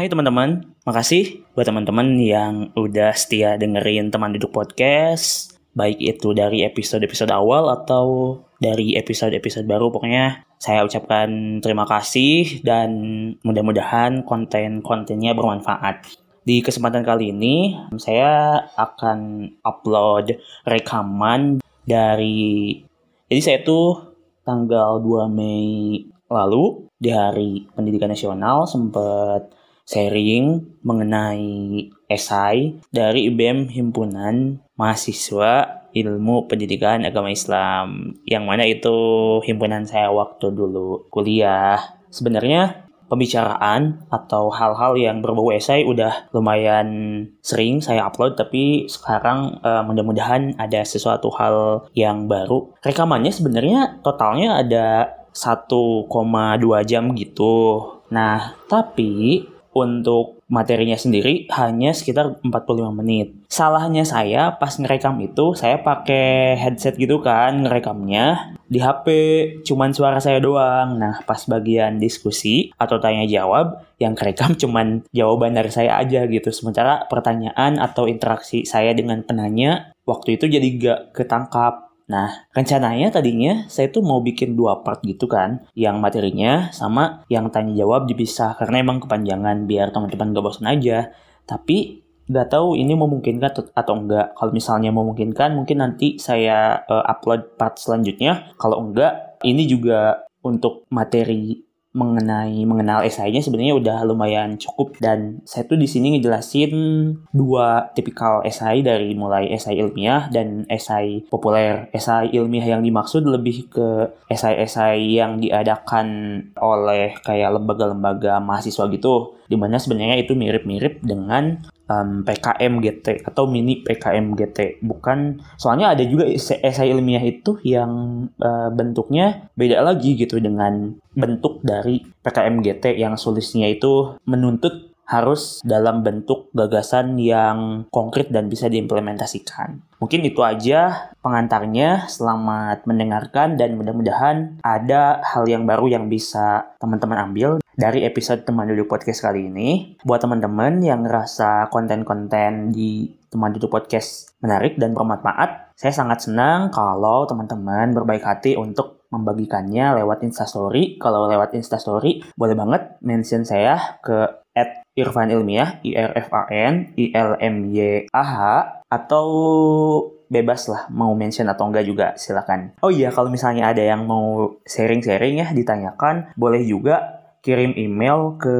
Hai teman-teman, makasih buat teman-teman yang udah setia dengerin teman duduk podcast, baik itu dari episode-episode awal atau dari episode-episode baru. Pokoknya saya ucapkan terima kasih dan mudah-mudahan konten-kontennya bermanfaat. Di kesempatan kali ini, saya akan upload rekaman dari... Jadi saya tuh tanggal 2 Mei lalu di Hari Pendidikan Nasional sempat sharing mengenai esai dari IBM Himpunan Mahasiswa Ilmu Pendidikan Agama Islam yang mana itu himpunan saya waktu dulu kuliah. Sebenarnya pembicaraan atau hal-hal yang berbau esai udah lumayan sering saya upload tapi sekarang uh, mudah-mudahan ada sesuatu hal yang baru. Rekamannya sebenarnya totalnya ada 1,2 jam gitu. Nah, tapi untuk materinya sendiri hanya sekitar 45 menit. Salahnya saya pas ngerekam itu saya pakai headset gitu kan ngerekamnya di HP cuman suara saya doang. Nah, pas bagian diskusi atau tanya jawab yang kerekam cuman jawaban dari saya aja gitu. Sementara pertanyaan atau interaksi saya dengan penanya waktu itu jadi gak ketangkap Nah, rencananya tadinya saya tuh mau bikin dua part gitu kan, yang materinya sama yang tanya jawab dipisah karena emang kepanjangan biar teman-teman gak bosan aja. Tapi nggak tahu ini memungkinkan atau enggak. Kalau misalnya memungkinkan, mungkin nanti saya uh, upload part selanjutnya. Kalau enggak, ini juga untuk materi mengenai mengenal esainya sebenarnya udah lumayan cukup dan saya tuh di sini ngejelasin dua tipikal esai dari mulai esai ilmiah dan esai populer. Esai ilmiah yang dimaksud lebih ke esai-esai yang diadakan oleh kayak lembaga-lembaga mahasiswa gitu di mana sebenarnya itu mirip-mirip dengan um, PKM GT atau mini PKM GT. Bukan, soalnya ada juga esai ilmiah itu yang uh, bentuknya beda lagi gitu dengan bentuk dari PKM GT yang solusinya itu menuntut harus dalam bentuk gagasan yang konkret dan bisa diimplementasikan. Mungkin itu aja pengantarnya. Selamat mendengarkan dan mudah-mudahan ada hal yang baru yang bisa teman-teman ambil dari episode teman duduk podcast kali ini. Buat teman-teman yang ngerasa konten-konten di teman duduk podcast menarik dan bermanfaat, saya sangat senang kalau teman-teman berbaik hati untuk membagikannya lewat Instastory. Kalau lewat Instastory, boleh banget mention saya ke at Irfan Ilmiah, I R F A N I L M Y A H atau bebas lah mau mention atau enggak juga silakan. Oh iya kalau misalnya ada yang mau sharing-sharing ya ditanyakan boleh juga kirim email ke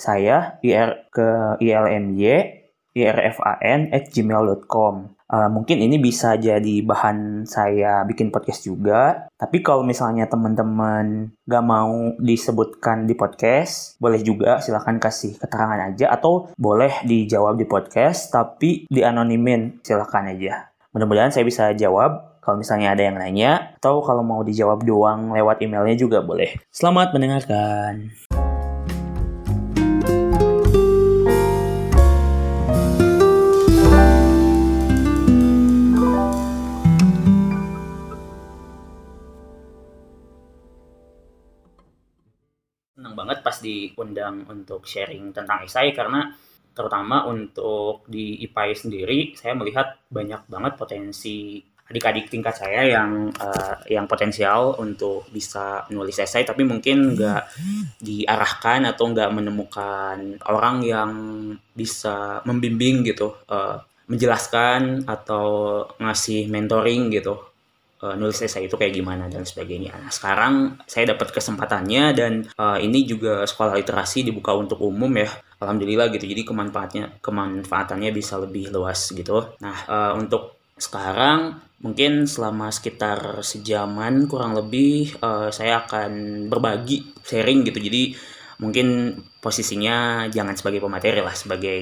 saya ir ke ilmy irfan at gmail.com Uh, mungkin ini bisa jadi bahan saya bikin podcast juga. Tapi kalau misalnya teman-teman gak mau disebutkan di podcast, boleh juga silahkan kasih keterangan aja. Atau boleh dijawab di podcast, tapi dianonimin silahkan aja. Mudah-mudahan saya bisa jawab kalau misalnya ada yang nanya. Atau kalau mau dijawab doang lewat emailnya juga boleh. Selamat mendengarkan. banget pas diundang untuk sharing tentang esai karena terutama untuk di IPAI sendiri saya melihat banyak banget potensi adik-adik tingkat saya yang uh, yang potensial untuk bisa nulis esai tapi mungkin nggak diarahkan atau nggak menemukan orang yang bisa membimbing gitu uh, menjelaskan atau ngasih mentoring gitu uh, nulis esai itu kayak gimana dan sebagainya. Nah, sekarang saya dapat kesempatannya dan uh, ini juga sekolah literasi dibuka untuk umum ya. Alhamdulillah gitu. Jadi kemanfaatnya kemanfaatannya bisa lebih luas gitu. Nah, uh, untuk sekarang mungkin selama sekitar sejaman kurang lebih uh, saya akan berbagi sharing gitu. Jadi mungkin posisinya jangan sebagai pemateri lah, sebagai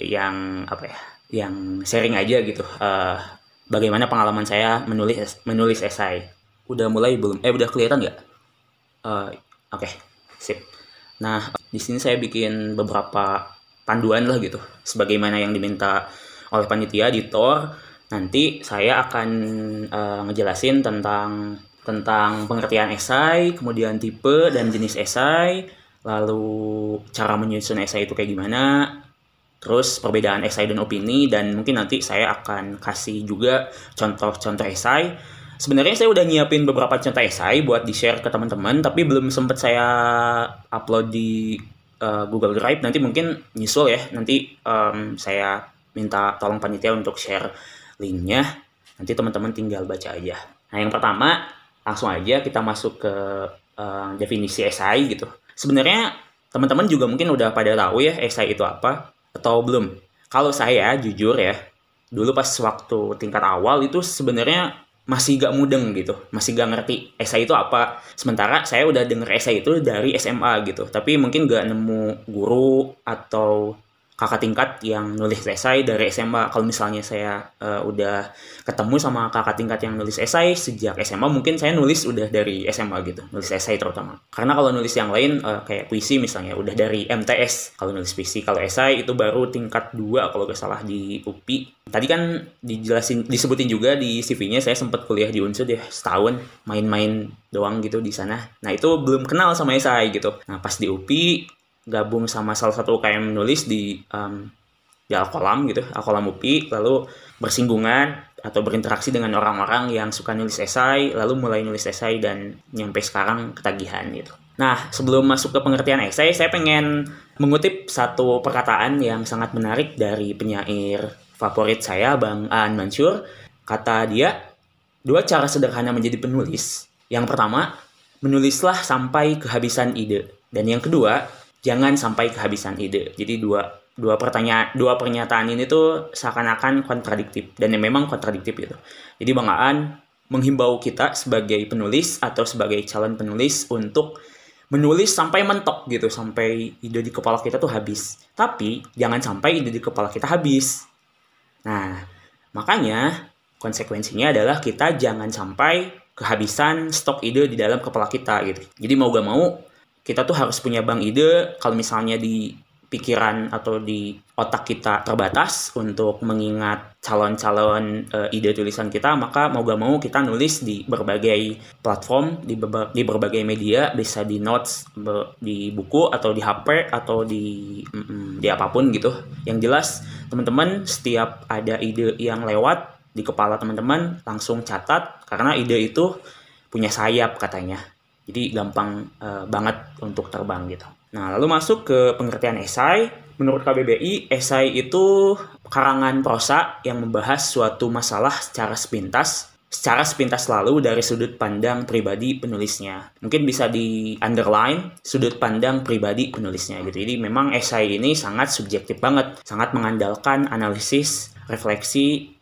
yang apa ya? yang sharing aja gitu. Uh, bagaimana pengalaman saya menulis menulis esai. Udah mulai belum? Eh udah kelihatan nggak? Uh, Oke, okay. sip. Nah di sini saya bikin beberapa panduan lah gitu, sebagaimana yang diminta oleh panitia di Tor. Nanti saya akan uh, ngejelasin tentang tentang pengertian esai, kemudian tipe dan jenis esai, lalu cara menyusun esai itu kayak gimana, terus perbedaan esai dan opini, dan mungkin nanti saya akan kasih juga contoh-contoh esai. Sebenarnya saya udah nyiapin beberapa contoh esai buat di-share ke teman-teman, tapi belum sempat saya upload di uh, Google Drive. Nanti mungkin nyusul ya, nanti um, saya minta tolong panitia untuk share linknya. Nanti teman-teman tinggal baca aja. Nah yang pertama, langsung aja kita masuk ke uh, definisi esai gitu. Sebenarnya teman-teman juga mungkin udah pada tahu ya esai itu apa atau belum. Kalau saya jujur ya, dulu pas waktu tingkat awal itu sebenarnya masih gak mudeng gitu, masih gak ngerti esai itu apa. Sementara saya udah denger esai itu dari SMA gitu, tapi mungkin gak nemu guru atau kakak tingkat yang nulis esai dari SMA. Kalau misalnya saya uh, udah ketemu sama kakak tingkat yang nulis esai sejak SMA, mungkin saya nulis udah dari SMA gitu, nulis esai terutama. Karena kalau nulis yang lain uh, kayak puisi misalnya udah dari MTS. Kalau nulis puisi, kalau esai itu baru tingkat 2 kalau gak salah di UPI. Tadi kan dijelasin disebutin juga di CV-nya saya sempat kuliah di Unsud ya setahun main-main doang gitu di sana. Nah, itu belum kenal sama esai gitu. Nah, pas di UPI gabung sama salah satu UKM nulis di um, di Alkolam gitu, Alkolam UPI, lalu bersinggungan atau berinteraksi dengan orang-orang yang suka nulis esai, lalu mulai nulis esai dan nyampe sekarang ketagihan gitu. Nah, sebelum masuk ke pengertian esai, saya pengen mengutip satu perkataan yang sangat menarik dari penyair favorit saya, Bang Aan Mansur. Kata dia, dua cara sederhana menjadi penulis. Yang pertama, menulislah sampai kehabisan ide. Dan yang kedua, jangan sampai kehabisan ide. Jadi dua dua pertanyaan dua pernyataan ini tuh seakan-akan kontradiktif dan yang memang kontradiktif gitu. Jadi Bang Aan menghimbau kita sebagai penulis atau sebagai calon penulis untuk menulis sampai mentok gitu, sampai ide di kepala kita tuh habis. Tapi jangan sampai ide di kepala kita habis. Nah, makanya konsekuensinya adalah kita jangan sampai kehabisan stok ide di dalam kepala kita gitu. Jadi mau gak mau kita tuh harus punya bank ide kalau misalnya di pikiran atau di otak kita terbatas untuk mengingat calon-calon e, ide tulisan kita maka mau gak mau kita nulis di berbagai platform di, berba di berbagai media bisa di notes di buku atau di HP atau di mm, di apa pun gitu. Yang jelas teman-teman setiap ada ide yang lewat di kepala teman-teman langsung catat karena ide itu punya sayap katanya jadi gampang uh, banget untuk terbang gitu. Nah, lalu masuk ke pengertian esai. Menurut KBBI, esai itu karangan prosa yang membahas suatu masalah secara sepintas, secara sepintas lalu dari sudut pandang pribadi penulisnya. Mungkin bisa di underline sudut pandang pribadi penulisnya gitu. Jadi memang esai ini sangat subjektif banget, sangat mengandalkan analisis, refleksi,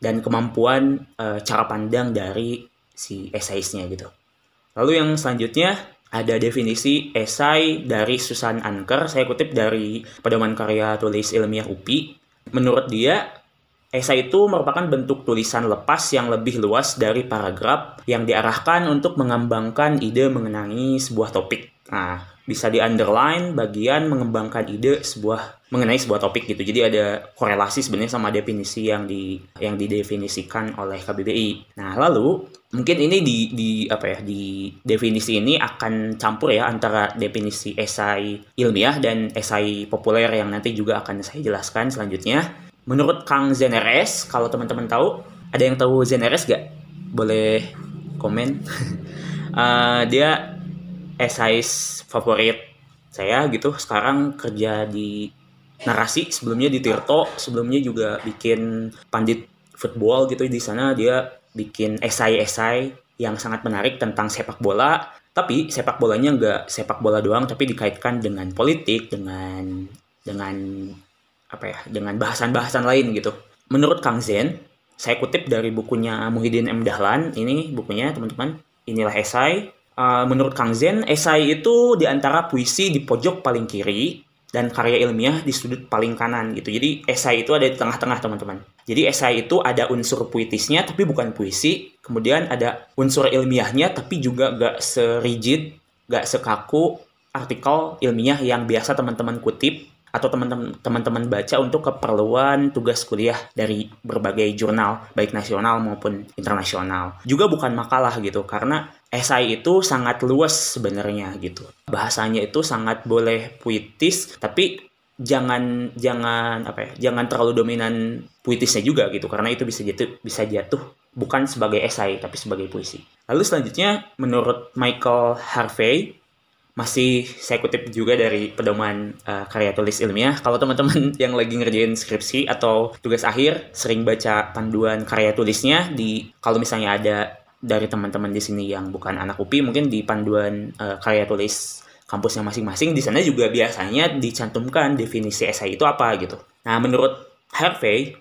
dan kemampuan e, cara pandang dari si esaisnya gitu. Lalu yang selanjutnya ada definisi esai dari Susan Anker. Saya kutip dari Pedoman Karya Tulis Ilmiah UPI. Menurut dia, esai itu merupakan bentuk tulisan lepas yang lebih luas dari paragraf yang diarahkan untuk mengembangkan ide mengenai sebuah topik. Nah, bisa di underline bagian mengembangkan ide sebuah mengenai sebuah topik gitu. Jadi ada korelasi sebenarnya sama definisi yang di yang didefinisikan oleh KBBI. Nah, lalu mungkin ini di di apa ya di definisi ini akan campur ya antara definisi esai ilmiah dan esai populer yang nanti juga akan saya jelaskan selanjutnya. Menurut Kang Zeneres, kalau teman-teman tahu, ada yang tahu Zeneres gak? Boleh komen. uh, dia esais favorit saya gitu sekarang kerja di narasi sebelumnya di Tirto sebelumnya juga bikin pandit football gitu. Di sana dia bikin esai-esai yang sangat menarik tentang sepak bola. Tapi sepak bolanya nggak sepak bola doang tapi dikaitkan dengan politik dengan dengan apa ya dengan bahasan-bahasan lain gitu. Menurut Kang Zen saya kutip dari bukunya Muhyiddin M. Dahlan ini bukunya teman-teman inilah esai Uh, menurut Kang Zen, esai itu di antara puisi di pojok paling kiri dan karya ilmiah di sudut paling kanan gitu. Jadi esai itu ada di tengah-tengah teman-teman. Jadi esai itu ada unsur puitisnya tapi bukan puisi. Kemudian ada unsur ilmiahnya tapi juga gak serigid, gak sekaku artikel ilmiah yang biasa teman-teman kutip atau teman-teman baca untuk keperluan tugas kuliah dari berbagai jurnal baik nasional maupun internasional. Juga bukan makalah gitu karena esai itu sangat luas sebenarnya gitu. Bahasanya itu sangat boleh puitis, tapi jangan jangan apa ya jangan terlalu dominan puitisnya juga gitu karena itu bisa jatuh bisa jatuh bukan sebagai esai tapi sebagai puisi. Lalu selanjutnya menurut Michael Harvey masih saya kutip juga dari pedoman uh, karya tulis ilmiah. Kalau teman-teman yang lagi ngerjain skripsi atau tugas akhir sering baca panduan karya tulisnya di kalau misalnya ada dari teman-teman di sini yang bukan anak UPI mungkin di panduan uh, karya tulis kampusnya masing-masing di sana juga biasanya dicantumkan definisi esai itu apa gitu. Nah, menurut Harvey,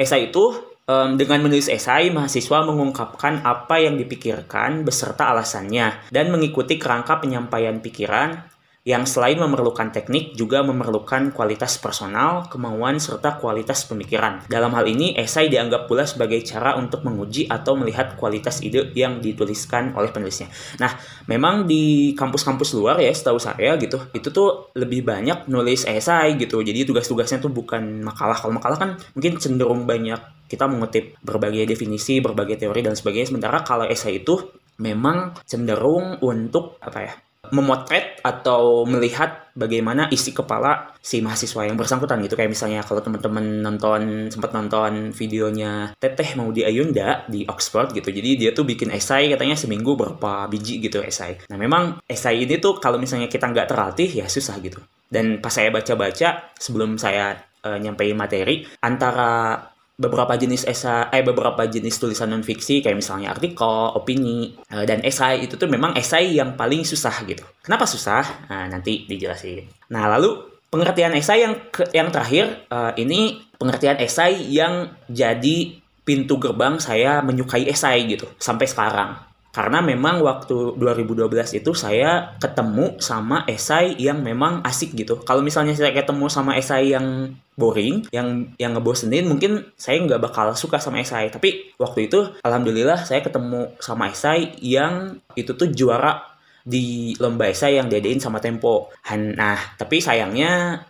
esai itu um, dengan menulis esai, mahasiswa mengungkapkan apa yang dipikirkan beserta alasannya dan mengikuti kerangka penyampaian pikiran yang selain memerlukan teknik juga memerlukan kualitas personal, kemauan, serta kualitas pemikiran. Dalam hal ini, esai dianggap pula sebagai cara untuk menguji atau melihat kualitas ide yang dituliskan oleh penulisnya. Nah, memang di kampus-kampus luar ya, setahu saya gitu, itu tuh lebih banyak nulis esai gitu. Jadi tugas-tugasnya tuh bukan makalah. Kalau makalah kan mungkin cenderung banyak kita mengutip berbagai definisi, berbagai teori dan sebagainya. Sementara kalau esai itu memang cenderung untuk apa ya memotret atau melihat bagaimana isi kepala si mahasiswa yang bersangkutan gitu. Kayak misalnya kalau teman-teman nonton sempat nonton videonya Teteh mau di Ayunda di Oxford gitu. Jadi dia tuh bikin esai katanya seminggu berapa biji gitu esai. Nah memang esai ini tuh kalau misalnya kita nggak terlatih ya susah gitu. Dan pas saya baca-baca sebelum saya uh, nyampein materi antara beberapa jenis esai eh beberapa jenis tulisan non fiksi kayak misalnya artikel, opini uh, dan esai itu tuh memang esai yang paling susah gitu. Kenapa susah? Nah, nanti dijelasin. Nah, lalu pengertian esai yang ke, yang terakhir uh, ini pengertian esai yang jadi pintu gerbang saya menyukai esai gitu sampai sekarang. Karena memang waktu 2012 itu saya ketemu sama esai yang memang asik gitu. Kalau misalnya saya ketemu sama esai yang boring, yang yang ngebosenin, mungkin saya nggak bakal suka sama esai. Tapi waktu itu, alhamdulillah saya ketemu sama esai yang itu tuh juara di lomba esai yang diadain sama Tempo. Nah, tapi sayangnya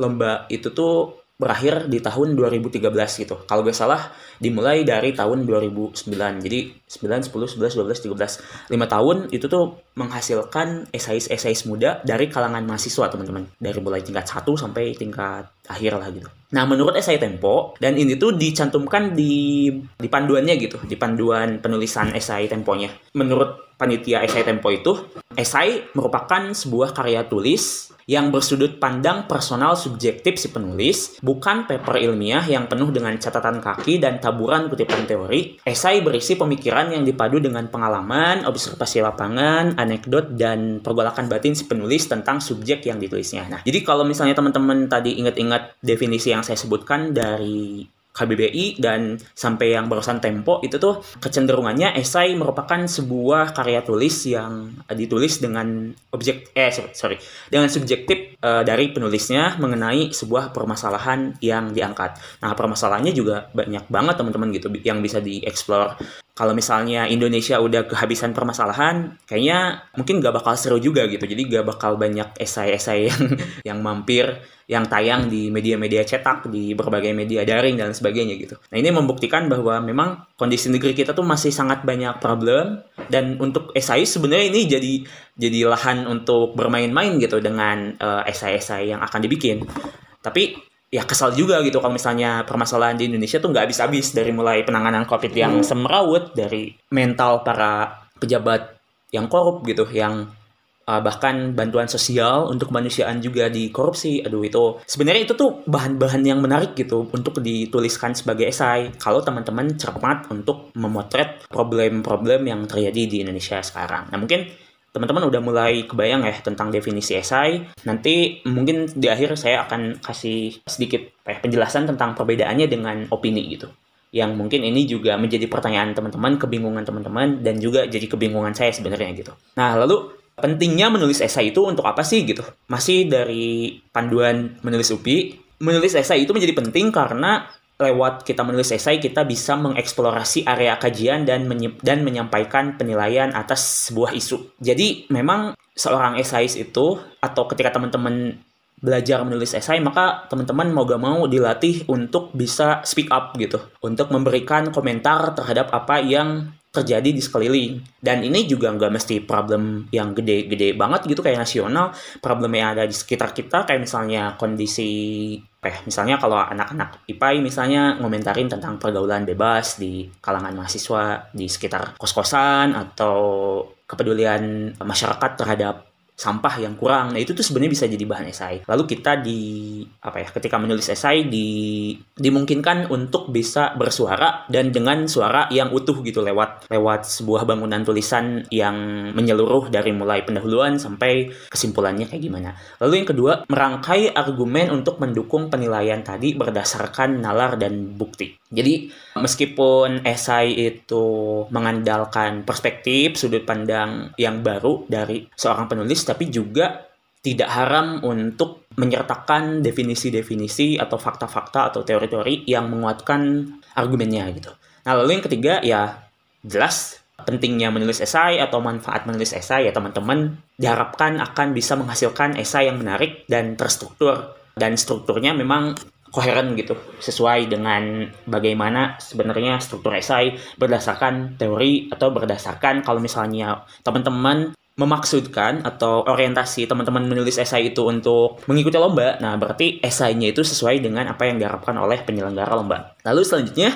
lomba itu tuh berakhir di tahun 2013 gitu. Kalau gak salah dimulai dari tahun 2009. Jadi 9, 10, 11, 12, 13. 5 tahun itu tuh menghasilkan esais-esais muda dari kalangan mahasiswa teman-teman. Dari mulai tingkat 1 sampai tingkat akhir lah gitu. Nah menurut esai Tempo, dan ini tuh dicantumkan di, di panduannya gitu. Di panduan penulisan esai Temponya. Menurut panitia esai Tempo itu, esai merupakan sebuah karya tulis yang bersudut pandang personal subjektif si penulis, bukan paper ilmiah yang penuh dengan catatan kaki dan taburan kutipan teori. Esai berisi pemikiran yang dipadu dengan pengalaman, observasi lapangan, anekdot, dan pergolakan batin si penulis tentang subjek yang ditulisnya. Nah, jadi kalau misalnya teman-teman tadi ingat-ingat definisi yang saya sebutkan dari KBBI dan sampai yang barusan Tempo itu tuh kecenderungannya esai merupakan sebuah karya tulis yang ditulis dengan objek eh sorry dengan subjektif uh, dari penulisnya mengenai sebuah permasalahan yang diangkat. Nah permasalahannya juga banyak banget teman-teman gitu yang bisa dieksplor kalau misalnya Indonesia udah kehabisan permasalahan, kayaknya mungkin gak bakal seru juga gitu. Jadi gak bakal banyak esai-esai yang yang mampir, yang tayang di media-media cetak, di berbagai media daring dan sebagainya gitu. Nah ini membuktikan bahwa memang kondisi negeri kita tuh masih sangat banyak problem dan untuk esai sebenarnya ini jadi jadi lahan untuk bermain-main gitu dengan uh, esai-esai yang akan dibikin. Tapi ya kesal juga gitu kalau misalnya permasalahan di Indonesia tuh nggak habis-habis dari mulai penanganan COVID yang hmm. semrawut dari mental para pejabat yang korup gitu yang uh, bahkan bantuan sosial untuk kemanusiaan juga dikorupsi. Aduh itu sebenarnya itu tuh bahan-bahan yang menarik gitu untuk dituliskan sebagai esai kalau teman-teman cermat untuk memotret problem-problem yang terjadi di Indonesia sekarang. Nah mungkin teman-teman udah mulai kebayang ya tentang definisi esai. Nanti mungkin di akhir saya akan kasih sedikit ya, penjelasan tentang perbedaannya dengan opini gitu. Yang mungkin ini juga menjadi pertanyaan teman-teman, kebingungan teman-teman, dan juga jadi kebingungan saya sebenarnya gitu. Nah, lalu pentingnya menulis esai itu untuk apa sih gitu? Masih dari panduan menulis UPI, menulis esai itu menjadi penting karena lewat kita menulis esai kita bisa mengeksplorasi area kajian dan dan menyampaikan penilaian atas sebuah isu. Jadi memang seorang esais itu atau ketika teman-teman belajar menulis esai maka teman-teman mau gak mau dilatih untuk bisa speak up gitu untuk memberikan komentar terhadap apa yang terjadi di sekeliling. Dan ini juga nggak mesti problem yang gede-gede banget gitu kayak nasional. Problem yang ada di sekitar kita kayak misalnya kondisi eh misalnya kalau anak-anak IPAI misalnya ngomentarin tentang pergaulan bebas di kalangan mahasiswa di sekitar kos-kosan atau kepedulian masyarakat terhadap sampah yang kurang. Nah, itu tuh sebenarnya bisa jadi bahan esai. Lalu kita di apa ya, ketika menulis esai di dimungkinkan untuk bisa bersuara dan dengan suara yang utuh gitu lewat lewat sebuah bangunan tulisan yang menyeluruh dari mulai pendahuluan sampai kesimpulannya kayak gimana. Lalu yang kedua, merangkai argumen untuk mendukung penilaian tadi berdasarkan nalar dan bukti. Jadi, meskipun esai itu mengandalkan perspektif sudut pandang yang baru dari seorang penulis tapi juga tidak haram untuk menyertakan definisi-definisi atau fakta-fakta atau teori-teori yang menguatkan argumennya gitu. Nah, lalu yang ketiga ya jelas pentingnya menulis esai atau manfaat menulis esai ya teman-teman diharapkan akan bisa menghasilkan esai yang menarik dan terstruktur dan strukturnya memang koheren gitu sesuai dengan bagaimana sebenarnya struktur esai berdasarkan teori atau berdasarkan kalau misalnya teman-teman memaksudkan atau orientasi teman-teman menulis esai itu untuk mengikuti lomba, nah berarti esainya itu sesuai dengan apa yang diharapkan oleh penyelenggara lomba. Lalu selanjutnya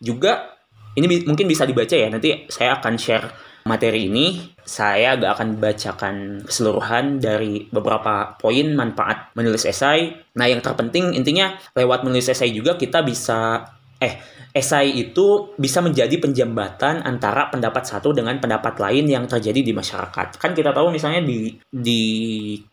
juga ini mungkin bisa dibaca ya, nanti saya akan share materi ini. Saya gak akan bacakan keseluruhan dari beberapa poin manfaat menulis esai. Nah yang terpenting intinya lewat menulis esai juga kita bisa eh esai itu bisa menjadi penjambatan antara pendapat satu dengan pendapat lain yang terjadi di masyarakat. Kan kita tahu misalnya di di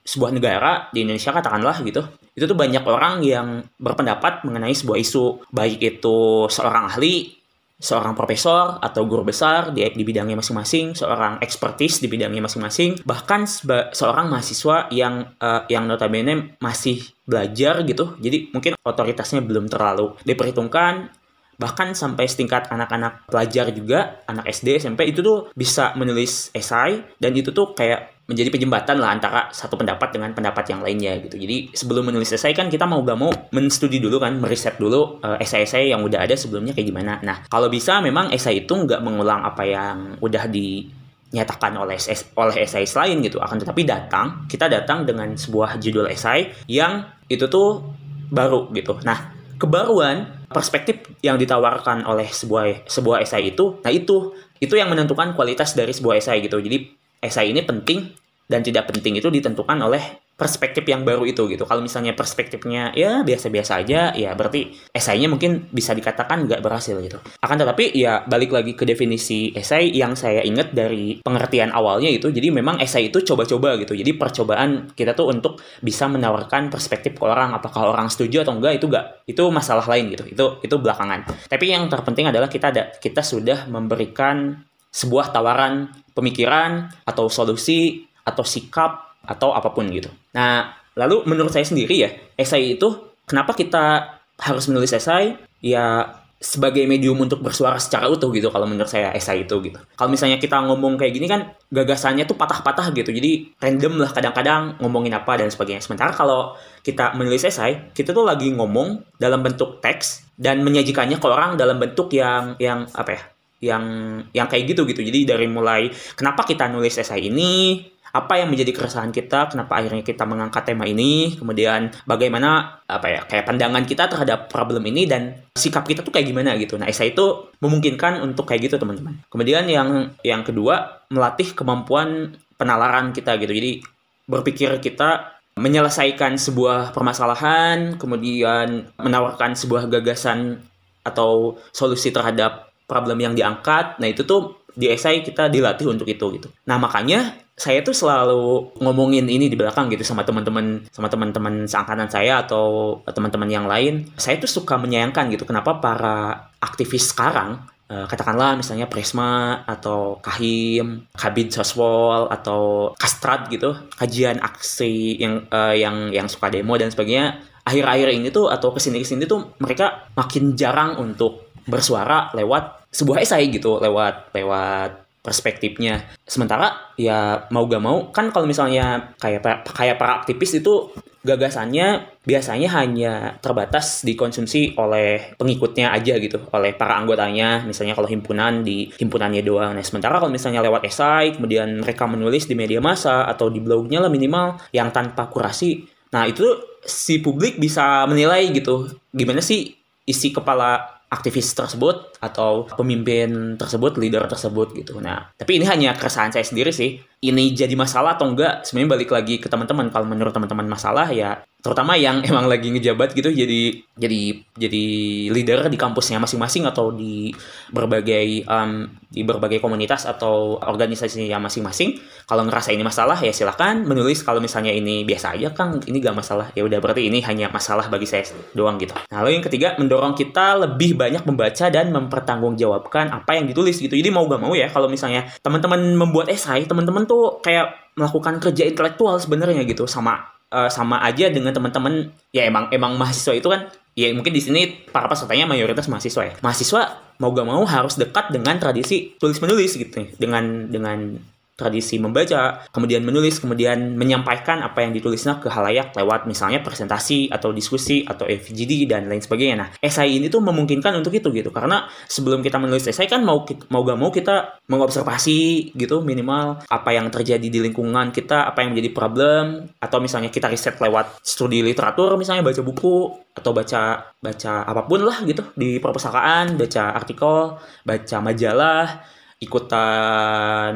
sebuah negara di Indonesia katakanlah gitu, itu tuh banyak orang yang berpendapat mengenai sebuah isu, baik itu seorang ahli, seorang profesor atau guru besar di, di bidangnya masing-masing, seorang ekspertis di bidangnya masing-masing, bahkan seba, seorang mahasiswa yang uh, yang notabene masih belajar gitu, jadi mungkin otoritasnya belum terlalu diperhitungkan. Bahkan sampai setingkat anak-anak pelajar juga anak SD SMP itu tuh bisa menulis esai. Dan itu tuh kayak menjadi penjembatan lah antara satu pendapat dengan pendapat yang lainnya gitu. Jadi sebelum menulis esai kan kita mau gak mau menstudi dulu kan meriset dulu uh, esai-esai yang udah ada sebelumnya kayak gimana. Nah kalau bisa memang esai itu nggak mengulang apa yang udah dinyatakan oleh oleh esai lain gitu. Akan tetapi datang kita datang dengan sebuah judul esai yang itu tuh baru gitu. Nah kebaruan perspektif yang ditawarkan oleh sebuah sebuah esai itu nah itu itu yang menentukan kualitas dari sebuah esai gitu. Jadi esai ini penting dan tidak penting itu ditentukan oleh perspektif yang baru itu gitu. Kalau misalnya perspektifnya ya biasa-biasa aja, ya berarti esainya mungkin bisa dikatakan nggak berhasil gitu. Akan tetapi ya balik lagi ke definisi esai yang saya ingat dari pengertian awalnya itu, jadi memang esai itu coba-coba gitu. Jadi percobaan kita tuh untuk bisa menawarkan perspektif ke orang, apakah orang setuju atau enggak itu enggak, itu masalah lain gitu. Itu itu belakangan. Tapi yang terpenting adalah kita ada kita sudah memberikan sebuah tawaran pemikiran atau solusi atau sikap atau apa pun gitu. Nah, lalu menurut saya sendiri ya, esai itu kenapa kita harus menulis esai? Ya sebagai medium untuk bersuara secara utuh gitu kalau menurut saya esai itu gitu. Kalau misalnya kita ngomong kayak gini kan gagasannya tuh patah-patah gitu. Jadi random lah kadang-kadang ngomongin apa dan sebagainya. Sementara kalau kita menulis esai, kita tuh lagi ngomong dalam bentuk teks dan menyajikannya ke orang dalam bentuk yang yang apa ya? Yang yang kayak gitu gitu. Jadi dari mulai kenapa kita nulis esai ini, apa yang menjadi keresahan kita, kenapa akhirnya kita mengangkat tema ini, kemudian bagaimana apa ya kayak pandangan kita terhadap problem ini dan sikap kita tuh kayak gimana gitu. Nah, esai itu memungkinkan untuk kayak gitu teman-teman. Kemudian yang yang kedua melatih kemampuan penalaran kita gitu. Jadi berpikir kita menyelesaikan sebuah permasalahan, kemudian menawarkan sebuah gagasan atau solusi terhadap problem yang diangkat. Nah, itu tuh di esai kita dilatih untuk itu gitu. Nah, makanya saya tuh selalu ngomongin ini di belakang gitu sama teman-teman sama teman-teman seangkatan saya atau teman-teman yang lain. Saya tuh suka menyayangkan gitu kenapa para aktivis sekarang uh, katakanlah misalnya Presma atau Kahim, Kabid Soswal atau Kastrat gitu, kajian aksi yang uh, yang yang suka demo dan sebagainya. Akhir-akhir ini tuh atau ke sini ke sini tuh mereka makin jarang untuk bersuara lewat sebuah esai gitu, lewat lewat perspektifnya. Sementara ya mau gak mau kan kalau misalnya kayak kayak para aktivis itu gagasannya biasanya hanya terbatas dikonsumsi oleh pengikutnya aja gitu, oleh para anggotanya, misalnya kalau himpunan di himpunannya doang. Nah, sementara kalau misalnya lewat esai, kemudian mereka menulis di media massa atau di blognya lah minimal yang tanpa kurasi, nah itu si publik bisa menilai gitu, gimana sih isi kepala aktivis tersebut atau pemimpin tersebut, leader tersebut gitu. Nah, tapi ini hanya keresahan saya sendiri sih. Ini jadi masalah atau enggak? Sebenarnya balik lagi ke teman-teman. Kalau menurut teman-teman masalah ya terutama yang emang lagi ngejabat gitu jadi jadi jadi leader di kampusnya masing-masing atau di berbagai um, di berbagai komunitas atau organisasi yang masing-masing kalau ngerasa ini masalah ya silahkan menulis kalau misalnya ini biasa aja kang ini gak masalah ya udah berarti ini hanya masalah bagi saya doang gitu nah lalu yang ketiga mendorong kita lebih banyak membaca dan mempertanggungjawabkan apa yang ditulis gitu. Jadi mau gak mau ya kalau misalnya teman-teman membuat esai teman-teman tuh kayak melakukan kerja intelektual sebenarnya gitu. Sama uh, sama aja dengan teman-teman ya emang emang mahasiswa itu kan ya mungkin di sini para pesertanya mayoritas mahasiswa ya. Mahasiswa mau gak mau harus dekat dengan tradisi tulis menulis gitu. Dengan dengan tradisi membaca, kemudian menulis, kemudian menyampaikan apa yang ditulisnya ke halayak lewat misalnya presentasi atau diskusi atau FGD dan lain sebagainya. Nah, esai ini tuh memungkinkan untuk itu gitu karena sebelum kita menulis esai kan mau mau gak mau kita mengobservasi gitu minimal apa yang terjadi di lingkungan kita, apa yang menjadi problem atau misalnya kita riset lewat studi literatur misalnya baca buku atau baca baca apa pun lah gitu di perpustakaan, baca artikel, baca majalah ikutan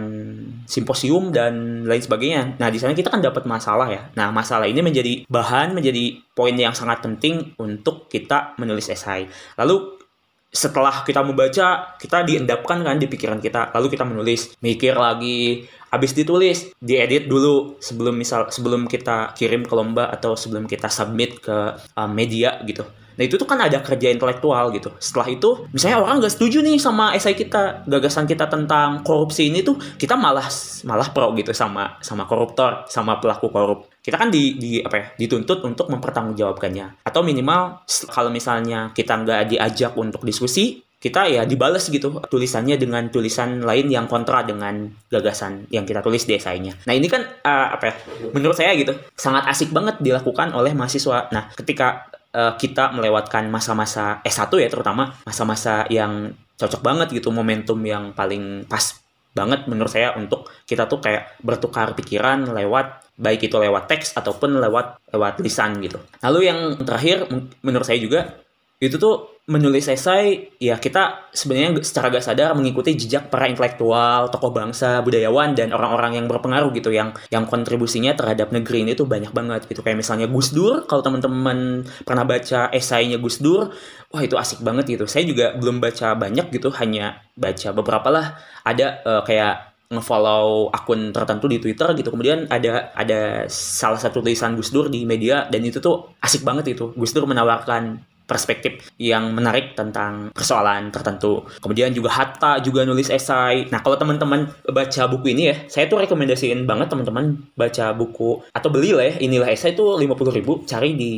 simposium dan lain sebagainya. Nah, di sana kita kan dapat masalah ya. Nah, masalah ini menjadi bahan, menjadi poin yang sangat penting untuk kita menulis esai. Lalu setelah kita membaca, kita diendapkan kan di pikiran kita. Lalu kita menulis, mikir lagi, habis ditulis, diedit dulu sebelum misal sebelum kita kirim ke lomba atau sebelum kita submit ke uh, media gitu. Nah itu tuh kan ada kerja intelektual gitu. Setelah itu, misalnya orang nggak setuju nih sama esai kita, gagasan kita tentang korupsi ini tuh kita malah malah pro gitu sama sama koruptor, sama pelaku korup. Kita kan di, di apa ya dituntut untuk mempertanggungjawabkannya. Atau minimal kalau misalnya kita nggak diajak untuk diskusi, kita ya dibales gitu tulisannya dengan tulisan lain yang kontra dengan gagasan yang kita tulis di esainya. Nah ini kan uh, apa ya? Menurut saya gitu sangat asik banget dilakukan oleh mahasiswa. Nah ketika uh, kita melewatkan masa-masa S1 ya terutama masa-masa yang cocok banget gitu momentum yang paling pas banget menurut saya untuk kita tuh kayak bertukar pikiran lewat baik itu lewat teks ataupun lewat lewat lisan gitu. Lalu yang terakhir menurut saya juga itu tuh menulis esai ya kita sebenarnya secara gak sadar mengikuti jejak para intelektual, tokoh bangsa, budayawan dan orang-orang yang berpengaruh gitu yang yang kontribusinya terhadap negeri ini tuh banyak banget gitu. Kayak misalnya Gus Dur kalau teman-teman pernah baca esainya Gus Dur wah itu asik banget gitu. Saya juga belum baca banyak gitu hanya baca beberapa lah. Ada uh, kayak ngefollow akun tertentu di Twitter gitu. Kemudian ada ada salah satu tulisan Gus Dur di media dan itu tuh asik banget itu Gus Dur menawarkan perspektif yang menarik tentang persoalan tertentu. Kemudian juga Hatta juga nulis esai. Nah, kalau teman-teman baca buku ini ya, saya tuh rekomendasiin banget teman-teman baca buku atau beli lah ya, inilah esai itu 50 ribu, cari di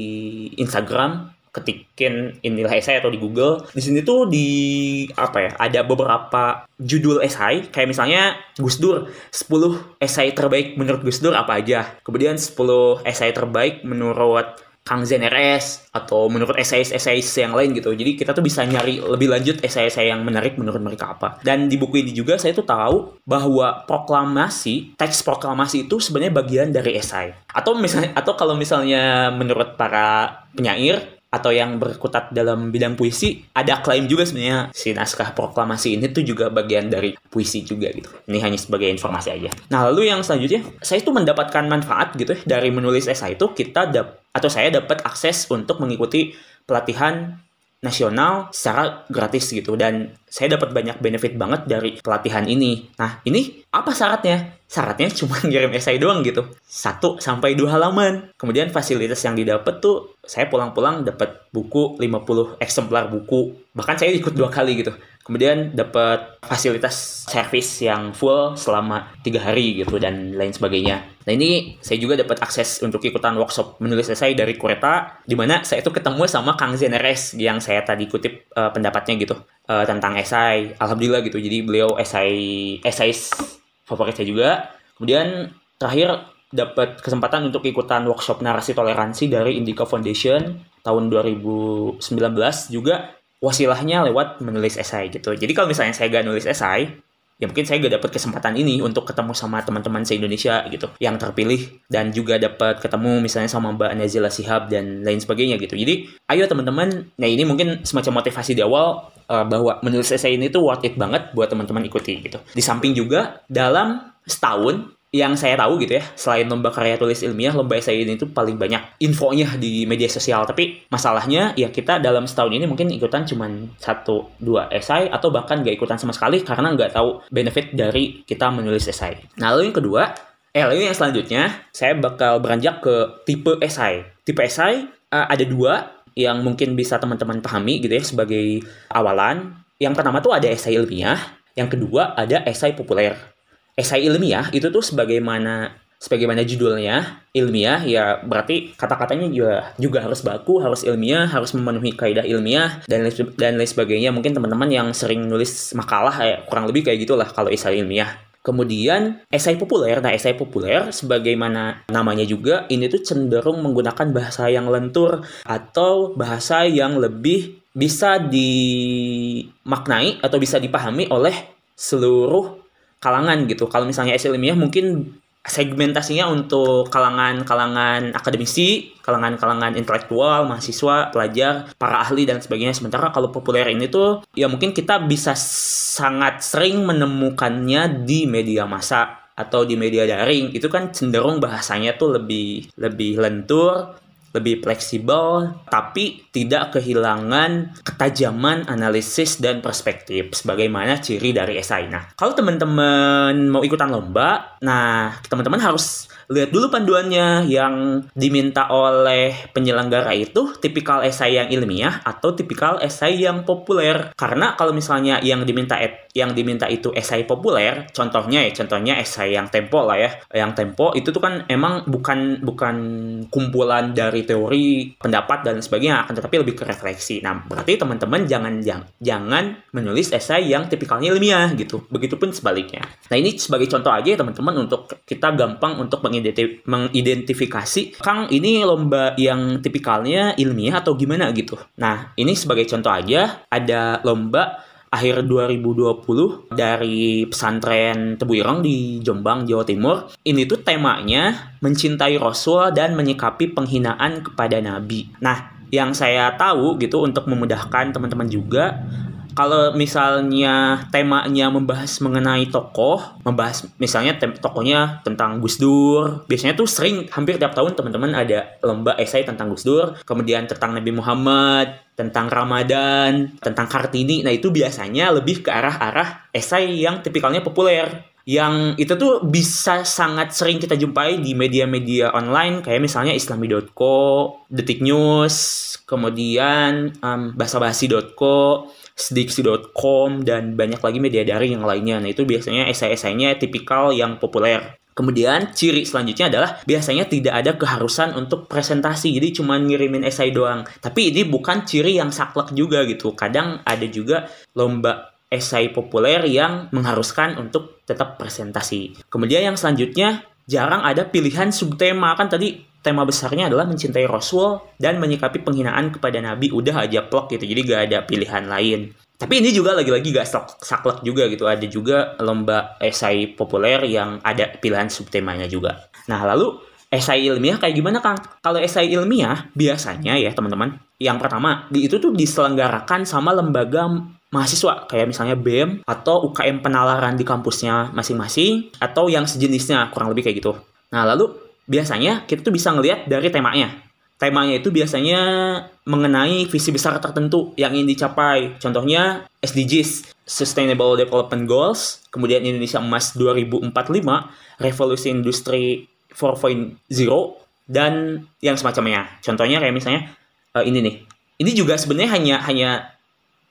Instagram ketikin inilah esai atau di Google. Di sini tuh di apa ya? Ada beberapa judul esai kayak misalnya Gus Dur 10 esai terbaik menurut Gus Dur apa aja. Kemudian 10 esai terbaik menurut Kang Zen RS atau menurut esai-esai yang lain gitu. Jadi kita tuh bisa nyari lebih lanjut esai-esai yang menarik menurut mereka apa. Dan di buku ini juga saya tuh tahu bahwa proklamasi, teks proklamasi itu sebenarnya bagian dari esai. Atau misalnya atau kalau misalnya menurut para penyair atau yang berkutat dalam bidang puisi ada klaim juga sebenarnya si naskah proklamasi ini tuh juga bagian dari puisi juga gitu. Ini hanya sebagai informasi aja. Nah lalu yang selanjutnya saya tuh mendapatkan manfaat gitu ya dari menulis esai itu kita dap atau saya dapat akses untuk mengikuti pelatihan nasional secara gratis gitu dan saya dapat banyak benefit banget dari pelatihan ini. Nah, ini apa syaratnya? Syaratnya cuma ngirim esai doang gitu. Satu sampai dua halaman. Kemudian fasilitas yang didapat tuh saya pulang-pulang dapat buku 50 eksemplar buku. Bahkan saya ikut dua kali gitu. Kemudian dapat fasilitas service yang full selama tiga hari gitu dan lain sebagainya. Nah ini saya juga dapat akses untuk ikutan workshop menulis esai dari Kureta, di mana saya itu ketemu sama Kang Zeneres yang saya tadi kutip uh, pendapatnya gitu uh, tentang esai. Alhamdulillah gitu, jadi beliau esai esai favorit saya juga. Kemudian terakhir dapat kesempatan untuk ikutan workshop narasi toleransi dari Indica Foundation tahun 2019 juga wasilahnya lewat menulis esai gitu. Jadi kalau misalnya saya gak nulis esai, ya mungkin saya gak dapat kesempatan ini untuk ketemu sama teman-teman se-Indonesia gitu yang terpilih dan juga dapat ketemu misalnya sama Mbak Nazila Sihab dan lain sebagainya gitu. Jadi ayo teman-teman, nah ini mungkin semacam motivasi di awal uh, bahwa menulis esai ini tuh worth it banget buat teman-teman ikuti gitu. Di samping juga dalam setahun yang saya tahu gitu ya, selain lomba karya tulis ilmiah, lomba esai ini tuh paling banyak infonya di media sosial. Tapi masalahnya ya kita dalam setahun ini mungkin ikutan cuma satu dua esai atau bahkan nggak ikutan sama sekali karena nggak tahu benefit dari kita menulis esai. Nah lalu yang kedua, eh lalu yang selanjutnya saya bakal beranjak ke tipe esai. Tipe esai uh, ada dua yang mungkin bisa teman-teman pahami gitu ya sebagai awalan. Yang pertama tuh ada esai ilmiah, yang kedua ada esai populer esai ilmiah itu tuh sebagaimana sebagaimana judulnya ilmiah ya berarti kata-katanya juga juga harus baku harus ilmiah harus memenuhi kaidah ilmiah dan dan lain sebagainya. Mungkin teman-teman yang sering nulis makalah ya kurang lebih kayak gitulah kalau esai ilmiah. Kemudian esai populer, nah esai populer sebagaimana namanya juga ini tuh cenderung menggunakan bahasa yang lentur atau bahasa yang lebih bisa dimaknai atau bisa dipahami oleh seluruh kalangan gitu. Kalau misalnya esai ilmiah mungkin segmentasinya untuk kalangan-kalangan akademisi, kalangan-kalangan intelektual, mahasiswa, pelajar, para ahli dan sebagainya. Sementara kalau populer ini tuh ya mungkin kita bisa sangat sering menemukannya di media massa atau di media daring. Itu kan cenderung bahasanya tuh lebih lebih lentur, lebih fleksibel, tapi tidak kehilangan ketajaman analisis dan perspektif sebagaimana ciri dari esai. Nah, kalau teman-teman mau ikutan lomba, nah teman-teman harus lihat dulu panduannya yang diminta oleh penyelenggara itu tipikal esai yang ilmiah atau tipikal esai yang populer. Karena kalau misalnya yang diminta yang diminta itu esai populer, contohnya ya, contohnya esai yang tempo lah ya. Yang tempo itu tuh kan emang bukan bukan kumpulan dari teori, pendapat dan sebagainya, akan tetapi lebih ke refleksi. Nah, berarti teman-teman jangan jangan, menulis esai yang tipikalnya ilmiah gitu. Begitupun sebaliknya. Nah, ini sebagai contoh aja ya teman-teman untuk kita gampang untuk mengidentifikasi Kang ini lomba yang tipikalnya ilmiah atau gimana gitu. Nah, ini sebagai contoh aja ada lomba akhir 2020 dari pesantren Tebuireng di Jombang, Jawa Timur. Ini tuh temanya mencintai Rasul dan menyikapi penghinaan kepada Nabi. Nah, yang saya tahu gitu untuk memudahkan teman-teman juga kalau misalnya temanya membahas mengenai tokoh, membahas misalnya tem tokohnya tentang Gus Dur, biasanya tuh sering hampir tiap tahun teman-teman ada lomba esai tentang Gus Dur, kemudian tentang Nabi Muhammad, tentang Ramadan, tentang Kartini. Nah, itu biasanya lebih ke arah-arah esai yang tipikalnya populer yang itu tuh bisa sangat sering kita jumpai di media-media online kayak misalnya islami.co, detik news, kemudian um, basabasi.co, sediksi.com dan banyak lagi media daring yang lainnya. Nah, itu biasanya esai-esainya tipikal yang populer. Kemudian ciri selanjutnya adalah biasanya tidak ada keharusan untuk presentasi, jadi cuma ngirimin esai doang. Tapi ini bukan ciri yang saklek juga gitu. Kadang ada juga lomba esai populer yang mengharuskan untuk tetap presentasi. Kemudian yang selanjutnya jarang ada pilihan subtema. Kan tadi tema besarnya adalah mencintai Rasul dan menyikapi penghinaan kepada Nabi. Udah aja plok gitu jadi gak ada pilihan lain. Tapi ini juga lagi-lagi gak saklek juga gitu. Ada juga lomba esai populer yang ada pilihan subtemanya juga. Nah lalu esai ilmiah kayak gimana Kang? Kalau esai ilmiah biasanya ya teman-teman, yang pertama di itu tuh diselenggarakan sama lembaga mahasiswa kayak misalnya BEM atau UKM penalaran di kampusnya masing-masing atau yang sejenisnya kurang lebih kayak gitu. Nah lalu biasanya kita tuh bisa ngelihat dari temanya. Temanya itu biasanya mengenai visi besar tertentu yang ingin dicapai. Contohnya SDGs, Sustainable Development Goals, kemudian Indonesia Emas 2045, Revolusi Industri 4.0, dan yang semacamnya. Contohnya kayak misalnya uh, ini nih. Ini juga sebenarnya hanya hanya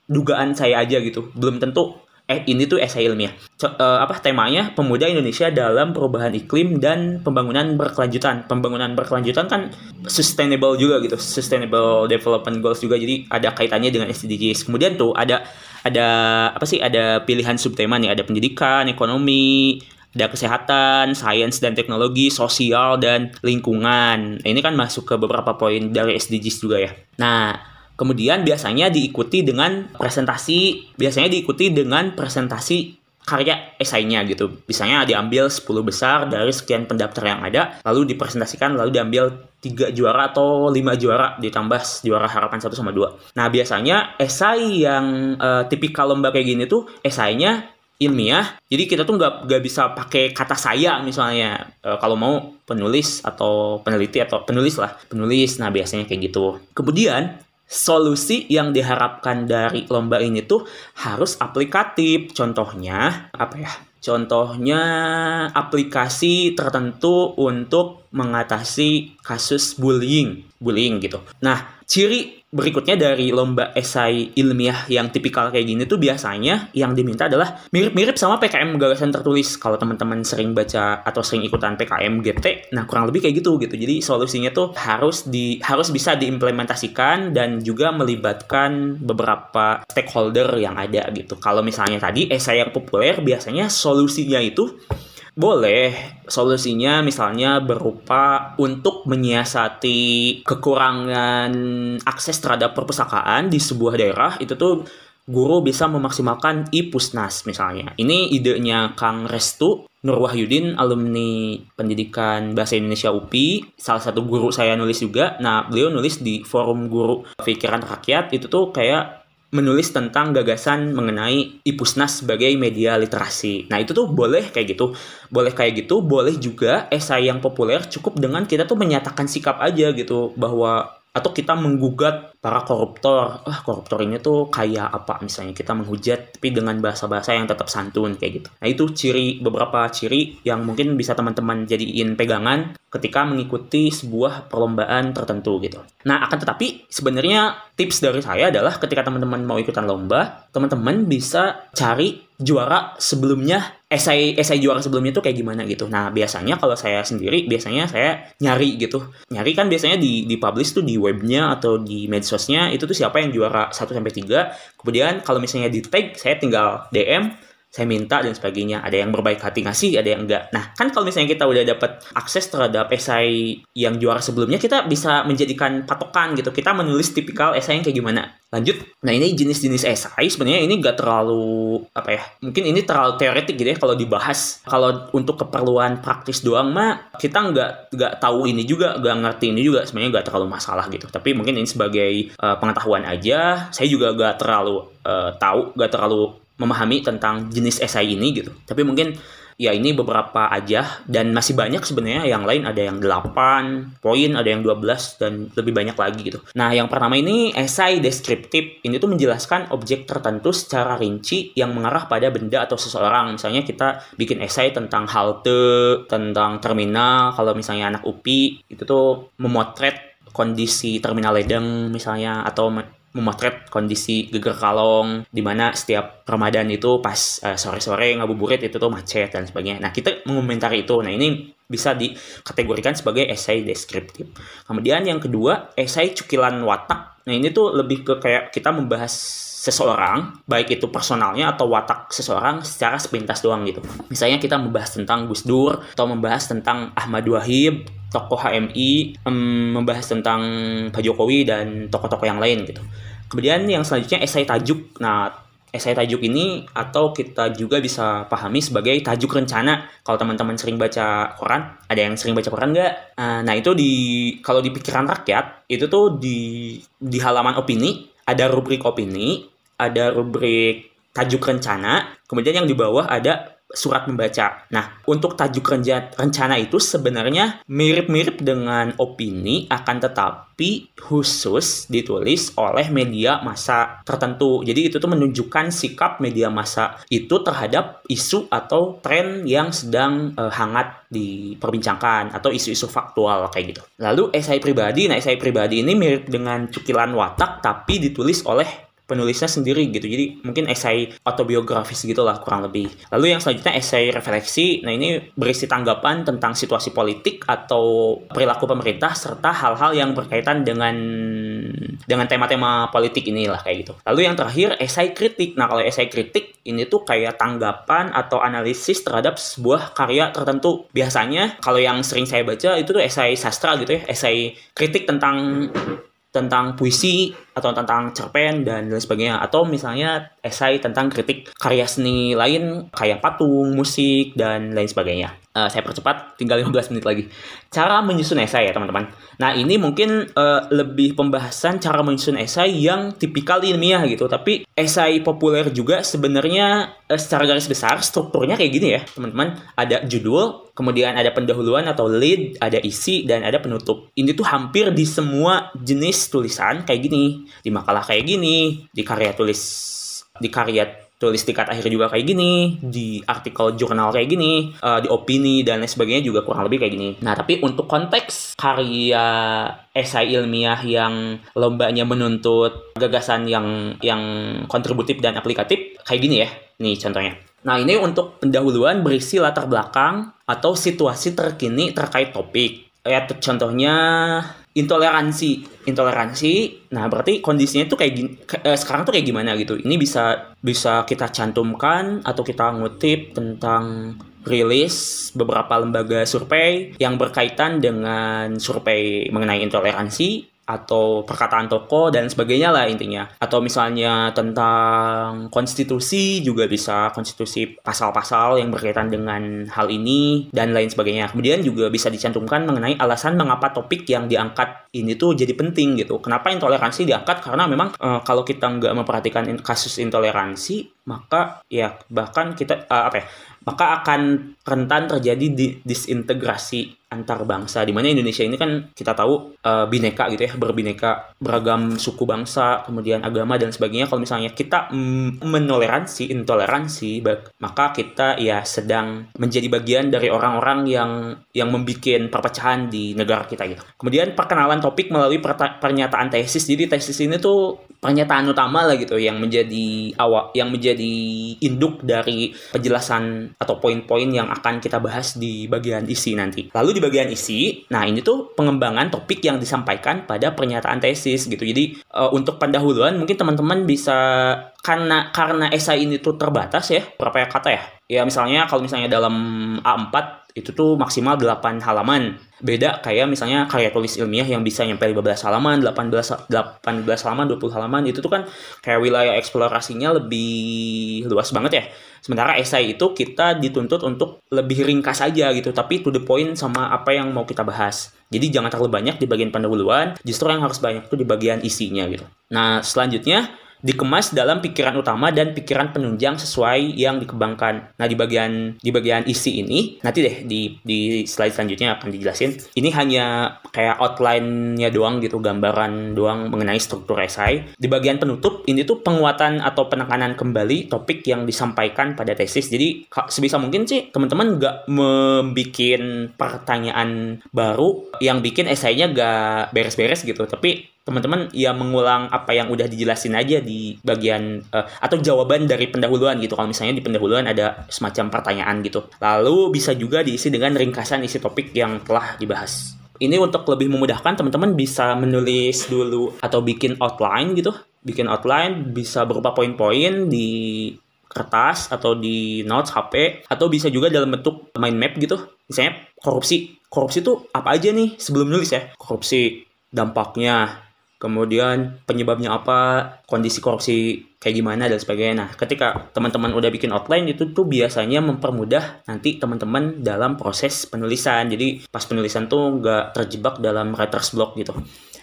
dugaan saya aja gitu. Belum tentu eh ini tuh esai ilmiah. Co uh, apa temanya pemuda Indonesia dalam perubahan iklim dan pembangunan berkelanjutan. Pembangunan berkelanjutan kan sustainable juga gitu sustainable development goals juga. Jadi ada kaitannya dengan SDGs kemudian tuh ada ada apa sih ada pilihan subtema nih. Ada pendidikan ekonomi ada kesehatan, sains dan teknologi, sosial dan lingkungan. Nah, ini kan masuk ke beberapa poin dari SDGs juga ya. Nah, kemudian biasanya diikuti dengan presentasi, biasanya diikuti dengan presentasi karya esainya gitu. Misalnya diambil 10 besar dari sekian pendaftar yang ada, lalu dipresentasikan, lalu diambil tiga juara atau lima juara ditambah juara harapan satu sama dua. Nah biasanya esai yang uh, tipikal lomba kayak gini tuh esainya ilmiah jadi kita tuh nggak nggak bisa pakai kata saya misalnya e, kalau mau penulis atau peneliti atau penulis lah penulis nah biasanya kayak gitu kemudian solusi yang diharapkan dari lomba ini tuh harus aplikatif. Contohnya apa ya? Contohnya aplikasi tertentu untuk mengatasi kasus bullying, bullying gitu. Nah, ciri berikutnya dari lomba esai ilmiah yang tipikal kayak gini tuh biasanya yang diminta adalah mirip-mirip sama PKM gagasan tertulis kalau teman-teman sering baca atau sering ikutan PKM GT nah kurang lebih kayak gitu gitu. Jadi solusinya tuh harus di harus bisa diimplementasikan dan juga melibatkan beberapa stakeholder yang ada gitu. Kalau misalnya tadi esai yang populer biasanya solusinya itu boleh, solusinya misalnya berupa untuk menyiasati kekurangan akses terhadap perpustakaan di sebuah daerah itu tuh guru bisa memaksimalkan IPUSNAS misalnya. Ini idenya Kang Restu Nur Wahyudin, alumni pendidikan bahasa Indonesia UPI, salah satu guru saya nulis juga. Nah, beliau nulis di forum guru pikiran rakyat itu tuh kayak menulis tentang gagasan mengenai IPUSNAS sebagai media literasi. Nah, itu tuh boleh kayak gitu. Boleh kayak gitu, boleh juga esai yang populer cukup dengan kita tuh menyatakan sikap aja gitu bahwa atau kita menggugat para koruptor. Ah koruptor ini tuh kayak apa? Misalnya kita menghujat tapi dengan bahasa-bahasa yang tetap santun kayak gitu. Nah itu ciri beberapa ciri yang mungkin bisa teman-teman jadiin pegangan ketika mengikuti sebuah perlombaan tertentu gitu. Nah akan tetapi sebenarnya tips dari saya adalah ketika teman-teman mau ikutan lomba teman-teman bisa cari juara sebelumnya esai esai juara sebelumnya tuh kayak gimana gitu. Nah, biasanya kalau saya sendiri biasanya saya nyari gitu. Nyari kan biasanya di di publish tuh di webnya atau di medsosnya itu tuh siapa yang juara 1 sampai 3. Kemudian kalau misalnya di tag saya tinggal DM saya minta dan sebagainya. Ada yang berbaik hati ngasih, ada yang enggak. Nah, kan kalau misalnya kita udah dapat akses terhadap esai yang juara sebelumnya, kita bisa menjadikan patokan gitu. Kita menulis tipikal esai yang kayak gimana. Lanjut. Nah, ini jenis-jenis esai sebenarnya ini enggak terlalu apa ya? Mungkin ini terlalu teoretik gitu ya kalau dibahas. Kalau untuk keperluan praktis doang mah kita nggak nggak tahu ini juga, nggak ngerti ini juga sebenarnya nggak terlalu masalah gitu. Tapi mungkin ini sebagai uh, pengetahuan aja. Saya juga nggak terlalu uh, tahu, nggak terlalu memahami tentang jenis esai ini gitu. Tapi mungkin ya ini beberapa aja dan masih banyak sebenarnya yang lain ada yang 8 poin, ada yang 12 dan lebih banyak lagi gitu. Nah, yang pertama ini esai deskriptif. Ini tuh menjelaskan objek tertentu secara rinci yang mengarah pada benda atau seseorang. Misalnya kita bikin esai tentang halte, tentang terminal, kalau misalnya anak UPI itu tuh memotret kondisi terminal Ledeng misalnya atau memotret kondisi geger kalong di mana setiap Ramadan itu pas uh, sore-sore ngabuburit itu tuh macet dan sebagainya. Nah, kita mengomentari itu. Nah, ini bisa dikategorikan sebagai esai deskriptif. Kemudian yang kedua, esai cukilan watak. Nah, ini tuh lebih ke kayak kita membahas seseorang, baik itu personalnya atau watak seseorang secara sepintas doang gitu. Misalnya kita membahas tentang Gus Dur atau membahas tentang Ahmad Wahib, tokoh HMI, um, membahas tentang Pak Jokowi dan tokoh-tokoh yang lain gitu. Kemudian yang selanjutnya esai tajuk. Nah, esai tajuk ini atau kita juga bisa pahami sebagai tajuk rencana. Kalau teman-teman sering baca koran, ada yang sering baca koran nggak? Nah, itu di kalau di pikiran rakyat itu tuh di di halaman opini ada rubrik opini, ada rubrik tajuk rencana, kemudian yang di bawah ada surat membaca. Nah, untuk tajuk rencana itu sebenarnya mirip-mirip dengan opini akan tetapi khusus ditulis oleh media massa tertentu. Jadi itu tuh menunjukkan sikap media massa itu terhadap isu atau tren yang sedang uh, hangat diperbincangkan atau isu-isu faktual kayak gitu. Lalu esai pribadi, nah esai pribadi ini mirip dengan cukilan watak tapi ditulis oleh penulisnya sendiri gitu. Jadi mungkin esai autobiografis gitulah kurang lebih. Lalu yang selanjutnya esai refleksi. Nah ini berisi tanggapan tentang situasi politik atau perilaku pemerintah serta hal-hal yang berkaitan dengan dengan tema-tema politik inilah kayak gitu. Lalu yang terakhir esai kritik. Nah kalau esai kritik ini tuh kayak tanggapan atau analisis terhadap sebuah karya tertentu. Biasanya kalau yang sering saya baca itu tuh esai sastra gitu ya, esai kritik tentang tentang puisi atau tentang cerpen dan lain sebagainya atau misalnya esai tentang kritik karya seni lain kayak patung, musik dan lain sebagainya. Uh, saya percepat, tinggal 15 menit lagi. Cara menyusun esai ya teman-teman. Nah ini mungkin uh, lebih pembahasan cara menyusun esai yang tipikal ilmiah gitu. Tapi esai populer juga sebenarnya uh, secara garis besar strukturnya kayak gini ya teman-teman. Ada judul, kemudian ada pendahuluan atau lead, ada isi, dan ada penutup. Ini tuh hampir di semua jenis tulisan kayak gini. Di makalah kayak gini, di karya tulis, di karya tulis tingkat akhir juga kayak gini, di artikel jurnal kayak gini, uh, di opini dan lain sebagainya juga kurang lebih kayak gini. Nah, tapi untuk konteks karya esai ilmiah yang lombanya menuntut gagasan yang yang kontributif dan aplikatif kayak gini ya. Nih contohnya. Nah, ini untuk pendahuluan berisi latar belakang atau situasi terkini terkait topik. Ya, contohnya intoleransi. Intoleransi nah berarti kondisinya tuh kayak gini eh, sekarang tuh kayak gimana gitu? Ini bisa bisa kita cantumkan atau kita ngutip tentang rilis beberapa lembaga survei yang berkaitan dengan survei mengenai intoleransi atau perkataan toko dan sebagainya lah intinya. Atau misalnya tentang konstitusi juga bisa konstitusi pasal-pasal yang berkaitan dengan hal ini dan lain sebagainya. Kemudian juga bisa dicantumkan mengenai alasan mengapa topik yang diangkat ini tuh jadi penting gitu. Kenapa intoleransi diangkat? Karena memang e, kalau kita nggak memperhatikan kasus intoleransi maka ya bahkan kita uh, apa ya maka akan rentan terjadi di disintegrasi antar bangsa. Di mana Indonesia ini kan kita tahu uh, bineka gitu ya berbineka beragam suku bangsa kemudian agama dan sebagainya. Kalau misalnya kita menoleransi intoleransi maka kita ya sedang menjadi bagian dari orang-orang yang yang membuat perpecahan di negara kita gitu. Kemudian perkenalan topik melalui pernyataan tesis. Jadi tesis ini tuh pernyataan utama lah gitu yang menjadi awal yang menjadi induk dari penjelasan atau poin-poin yang akan kita bahas di bagian isi nanti. Lalu di di bagian isi, nah ini tuh pengembangan topik yang disampaikan pada pernyataan tesis gitu. Jadi uh, untuk pendahuluan mungkin teman-teman bisa karena karena esai ini tuh terbatas ya, berapa ya kata ya? Ya misalnya kalau misalnya dalam A4 itu tuh maksimal 8 halaman. Beda kayak misalnya karya tulis ilmiah yang bisa nyampe 15 halaman, 18 18 halaman, 20 halaman itu tuh kan kayak wilayah eksplorasinya lebih luas banget ya. Sementara esai itu kita dituntut untuk lebih ringkas aja gitu, tapi to the point sama apa yang mau kita bahas. Jadi jangan terlalu banyak di bagian pendahuluan, justru yang harus banyak tuh di bagian isinya gitu. Nah, selanjutnya dikemas dalam pikiran utama dan pikiran penunjang sesuai yang dikembangkan. Nah, di bagian di bagian isi ini nanti deh di di slide selanjutnya akan dijelasin. Ini hanya kayak outline-nya doang gitu, gambaran doang mengenai struktur esai. Di bagian penutup ini tuh penguatan atau penekanan kembali topik yang disampaikan pada tesis. Jadi sebisa mungkin sih teman-teman nggak membuat pertanyaan baru yang bikin esainya gak beres-beres gitu, tapi teman-teman ya mengulang apa yang udah dijelasin aja di bagian uh, atau jawaban dari pendahuluan gitu. Kalau misalnya di pendahuluan ada semacam pertanyaan gitu. Lalu bisa juga diisi dengan ringkasan isi topik yang telah dibahas. Ini untuk lebih memudahkan teman-teman bisa menulis dulu atau bikin outline gitu. Bikin outline bisa berupa poin-poin di kertas atau di notes HP atau bisa juga dalam bentuk mind map gitu. Misalnya korupsi. Korupsi itu apa aja nih sebelum nulis ya? Korupsi dampaknya kemudian penyebabnya apa, kondisi korupsi kayak gimana dan sebagainya. Nah, ketika teman-teman udah bikin outline itu tuh biasanya mempermudah nanti teman-teman dalam proses penulisan. Jadi pas penulisan tuh nggak terjebak dalam writer's block gitu.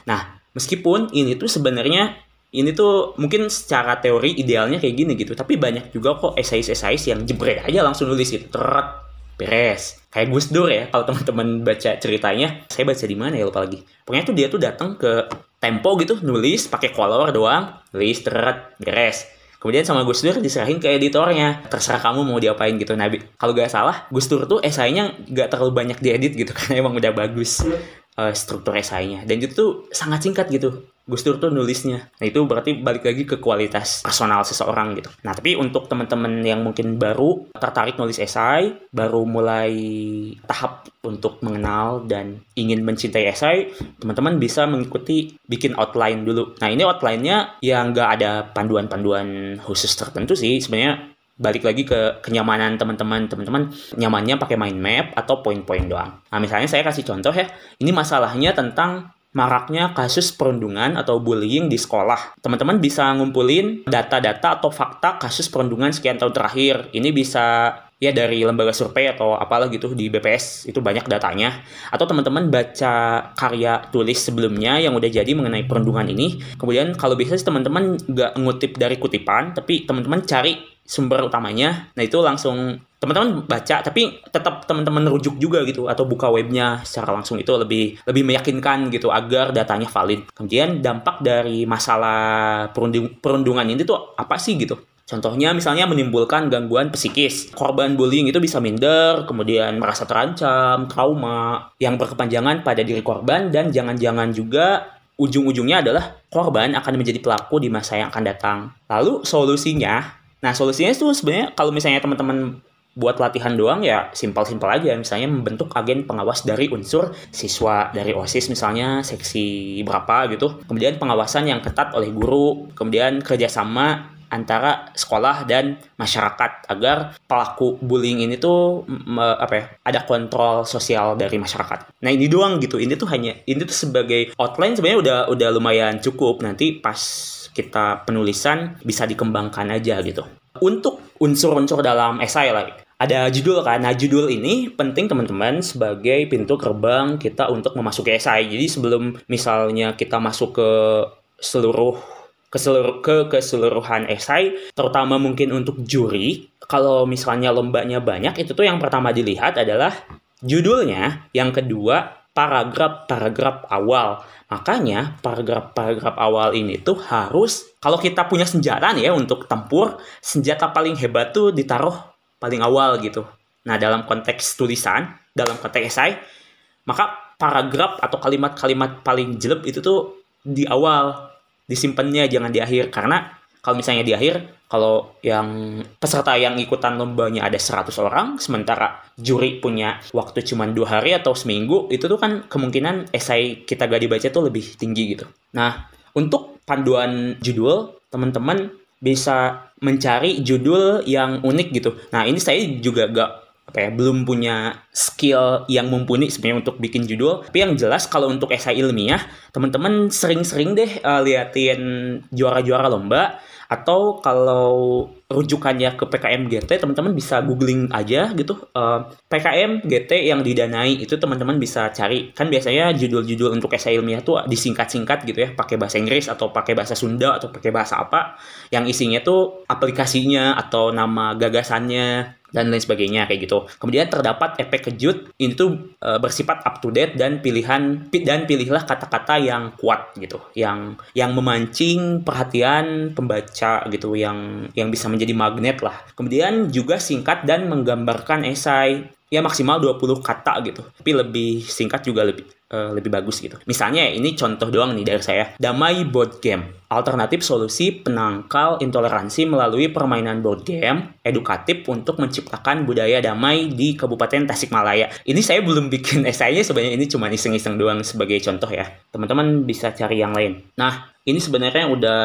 Nah, meskipun ini tuh sebenarnya ini tuh mungkin secara teori idealnya kayak gini gitu, tapi banyak juga kok esais-esais yang jebret aja langsung nulis gitu, teret, beres. Kayak Gus Dur ya, kalau teman-teman baca ceritanya, saya baca di mana ya lupa lagi. Pokoknya tuh dia tuh datang ke tempo gitu nulis pakai color doang nulis teret beres. Kemudian sama Gus Dur diserahin ke editornya terserah kamu mau diapain gitu. Nabi kalau gak salah Gus Dur tuh esainya gak terlalu banyak diedit gitu karena emang udah bagus uh, struktur esainya. Dan itu tuh sangat singkat gitu Gus Dur tuh nulisnya. Nah itu berarti balik lagi ke kualitas personal seseorang gitu. Nah tapi untuk teman-teman yang mungkin baru tertarik nulis esai, baru mulai tahap untuk mengenal dan ingin mencintai esai, teman-teman bisa mengikuti bikin outline dulu. Nah ini outline-nya yang nggak ada panduan-panduan khusus tertentu sih. Sebenarnya balik lagi ke kenyamanan teman-teman teman-teman nyamannya pakai mind map atau poin-poin doang nah misalnya saya kasih contoh ya ini masalahnya tentang maraknya kasus perundungan atau bullying di sekolah. Teman-teman bisa ngumpulin data-data atau fakta kasus perundungan sekian tahun terakhir. Ini bisa ya dari lembaga survei atau apalah gitu di BPS itu banyak datanya atau teman-teman baca karya tulis sebelumnya yang udah jadi mengenai perundungan ini kemudian kalau bisa teman-teman nggak ngutip dari kutipan tapi teman-teman cari sumber utamanya nah itu langsung teman-teman baca tapi tetap teman-teman rujuk juga gitu atau buka webnya secara langsung itu lebih lebih meyakinkan gitu agar datanya valid. Kemudian dampak dari masalah perundung, perundungan ini tuh apa sih gitu? Contohnya misalnya menimbulkan gangguan psikis. Korban bullying itu bisa minder, kemudian merasa terancam, trauma yang berkepanjangan pada diri korban dan jangan-jangan juga ujung-ujungnya adalah korban akan menjadi pelaku di masa yang akan datang. Lalu solusinya, nah solusinya itu sebenarnya kalau misalnya teman-teman buat latihan doang ya simpel-simpel aja misalnya membentuk agen pengawas dari unsur siswa dari OSIS misalnya seksi berapa gitu kemudian pengawasan yang ketat oleh guru kemudian kerjasama antara sekolah dan masyarakat agar pelaku bullying ini tuh me, apa ya ada kontrol sosial dari masyarakat. Nah ini doang gitu. Ini tuh hanya ini tuh sebagai outline sebenarnya udah udah lumayan cukup. Nanti pas kita penulisan bisa dikembangkan aja gitu. Untuk unsur-unsur dalam esai lah ada judul kan. Nah, judul ini penting teman-teman sebagai pintu gerbang kita untuk memasuki esai. Jadi sebelum misalnya kita masuk ke seluruh ke seluruh ke keseluruhan esai, terutama mungkin untuk juri, kalau misalnya lombanya banyak itu tuh yang pertama dilihat adalah judulnya, yang kedua paragraf-paragraf awal. Makanya paragraf-paragraf awal ini tuh harus kalau kita punya senjata nih ya untuk tempur, senjata paling hebat tuh ditaruh paling awal gitu. Nah, dalam konteks tulisan, dalam konteks esai, maka paragraf atau kalimat-kalimat paling jelek itu tuh di awal disimpannya jangan di akhir karena kalau misalnya di akhir kalau yang peserta yang ikutan lombanya ada 100 orang sementara juri punya waktu cuma dua hari atau seminggu itu tuh kan kemungkinan esai kita gak dibaca tuh lebih tinggi gitu nah untuk panduan judul teman-teman bisa mencari judul yang unik gitu. Nah ini saya juga gak apa ya belum punya skill yang mumpuni sebenarnya untuk bikin judul. Tapi yang jelas kalau untuk esai ilmiah, teman-teman sering-sering deh uh, liatin juara-juara lomba atau kalau rujukannya ke PKM GT teman-teman bisa googling aja gitu uh, eh, PKM GT yang didanai itu teman-teman bisa cari kan biasanya judul-judul untuk esai ilmiah tuh disingkat-singkat gitu ya pakai bahasa Inggris atau pakai bahasa Sunda atau pakai bahasa apa yang isinya tuh aplikasinya atau nama gagasannya dan lain sebagainya kayak gitu. Kemudian terdapat efek kejut ini tuh e, bersifat up to date dan pilihan dan pilihlah kata-kata yang kuat gitu, yang yang memancing perhatian pembaca gitu, yang yang bisa menjadi magnet lah. Kemudian juga singkat dan menggambarkan esai ya maksimal 20 kata gitu. Tapi lebih singkat juga lebih uh, lebih bagus gitu. Misalnya ini contoh doang nih dari saya. Damai board game. Alternatif solusi penangkal intoleransi melalui permainan board game edukatif untuk menciptakan budaya damai di Kabupaten Tasikmalaya. Ini saya belum bikin esainya sebenarnya ini cuma iseng-iseng doang sebagai contoh ya. Teman-teman bisa cari yang lain. Nah, ini sebenarnya udah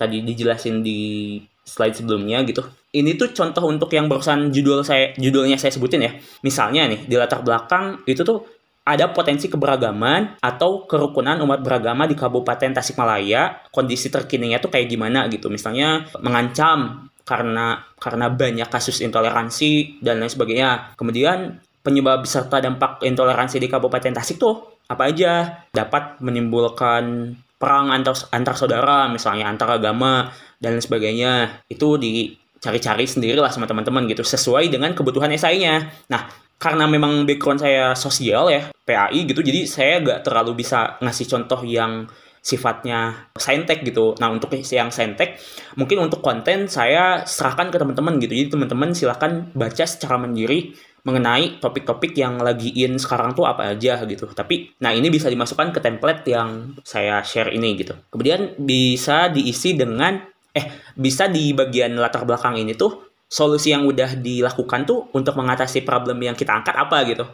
tadi dijelasin di slide sebelumnya gitu. Ini tuh contoh untuk yang barusan judul saya judulnya saya sebutin ya. Misalnya nih di latar belakang itu tuh ada potensi keberagaman atau kerukunan umat beragama di Kabupaten Tasikmalaya. Kondisi terkininya tuh kayak gimana gitu. Misalnya mengancam karena karena banyak kasus intoleransi dan lain sebagainya. Kemudian penyebab beserta dampak intoleransi di Kabupaten Tasik tuh apa aja dapat menimbulkan perang antar antar saudara misalnya antar agama dan lain sebagainya itu dicari-cari sendirilah sama teman-teman gitu sesuai dengan kebutuhan esainya. Nah, karena memang background saya sosial ya, PAI gitu, jadi saya gak terlalu bisa ngasih contoh yang sifatnya saintek gitu. Nah untuk yang saintek, mungkin untuk konten saya serahkan ke teman-teman gitu. Jadi teman-teman silahkan baca secara mandiri mengenai topik-topik yang lagi in sekarang tuh apa aja gitu. Tapi nah ini bisa dimasukkan ke template yang saya share ini gitu. Kemudian bisa diisi dengan eh bisa di bagian latar belakang ini tuh solusi yang udah dilakukan tuh untuk mengatasi problem yang kita angkat apa gitu.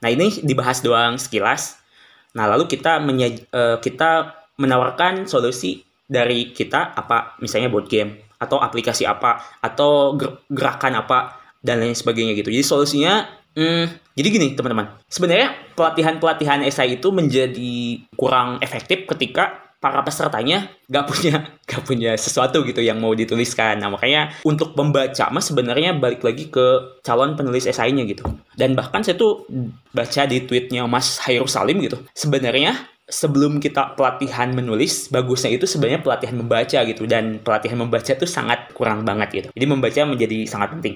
Nah ini dibahas doang sekilas. Nah lalu kita menye uh, kita menawarkan solusi dari kita apa misalnya board game atau aplikasi apa atau gerakan apa dan lain sebagainya gitu. Jadi solusinya hmm, jadi gini teman-teman. Sebenarnya pelatihan-pelatihan esai itu menjadi kurang efektif ketika para pesertanya gak punya gak punya sesuatu gitu yang mau dituliskan. Nah makanya untuk pembaca mas sebenarnya balik lagi ke calon penulis esainya gitu. Dan bahkan saya tuh baca di tweetnya Mas Hairul Salim gitu. Sebenarnya sebelum kita pelatihan menulis, bagusnya itu sebenarnya pelatihan membaca gitu. Dan pelatihan membaca itu sangat kurang banget gitu. Jadi membaca menjadi sangat penting.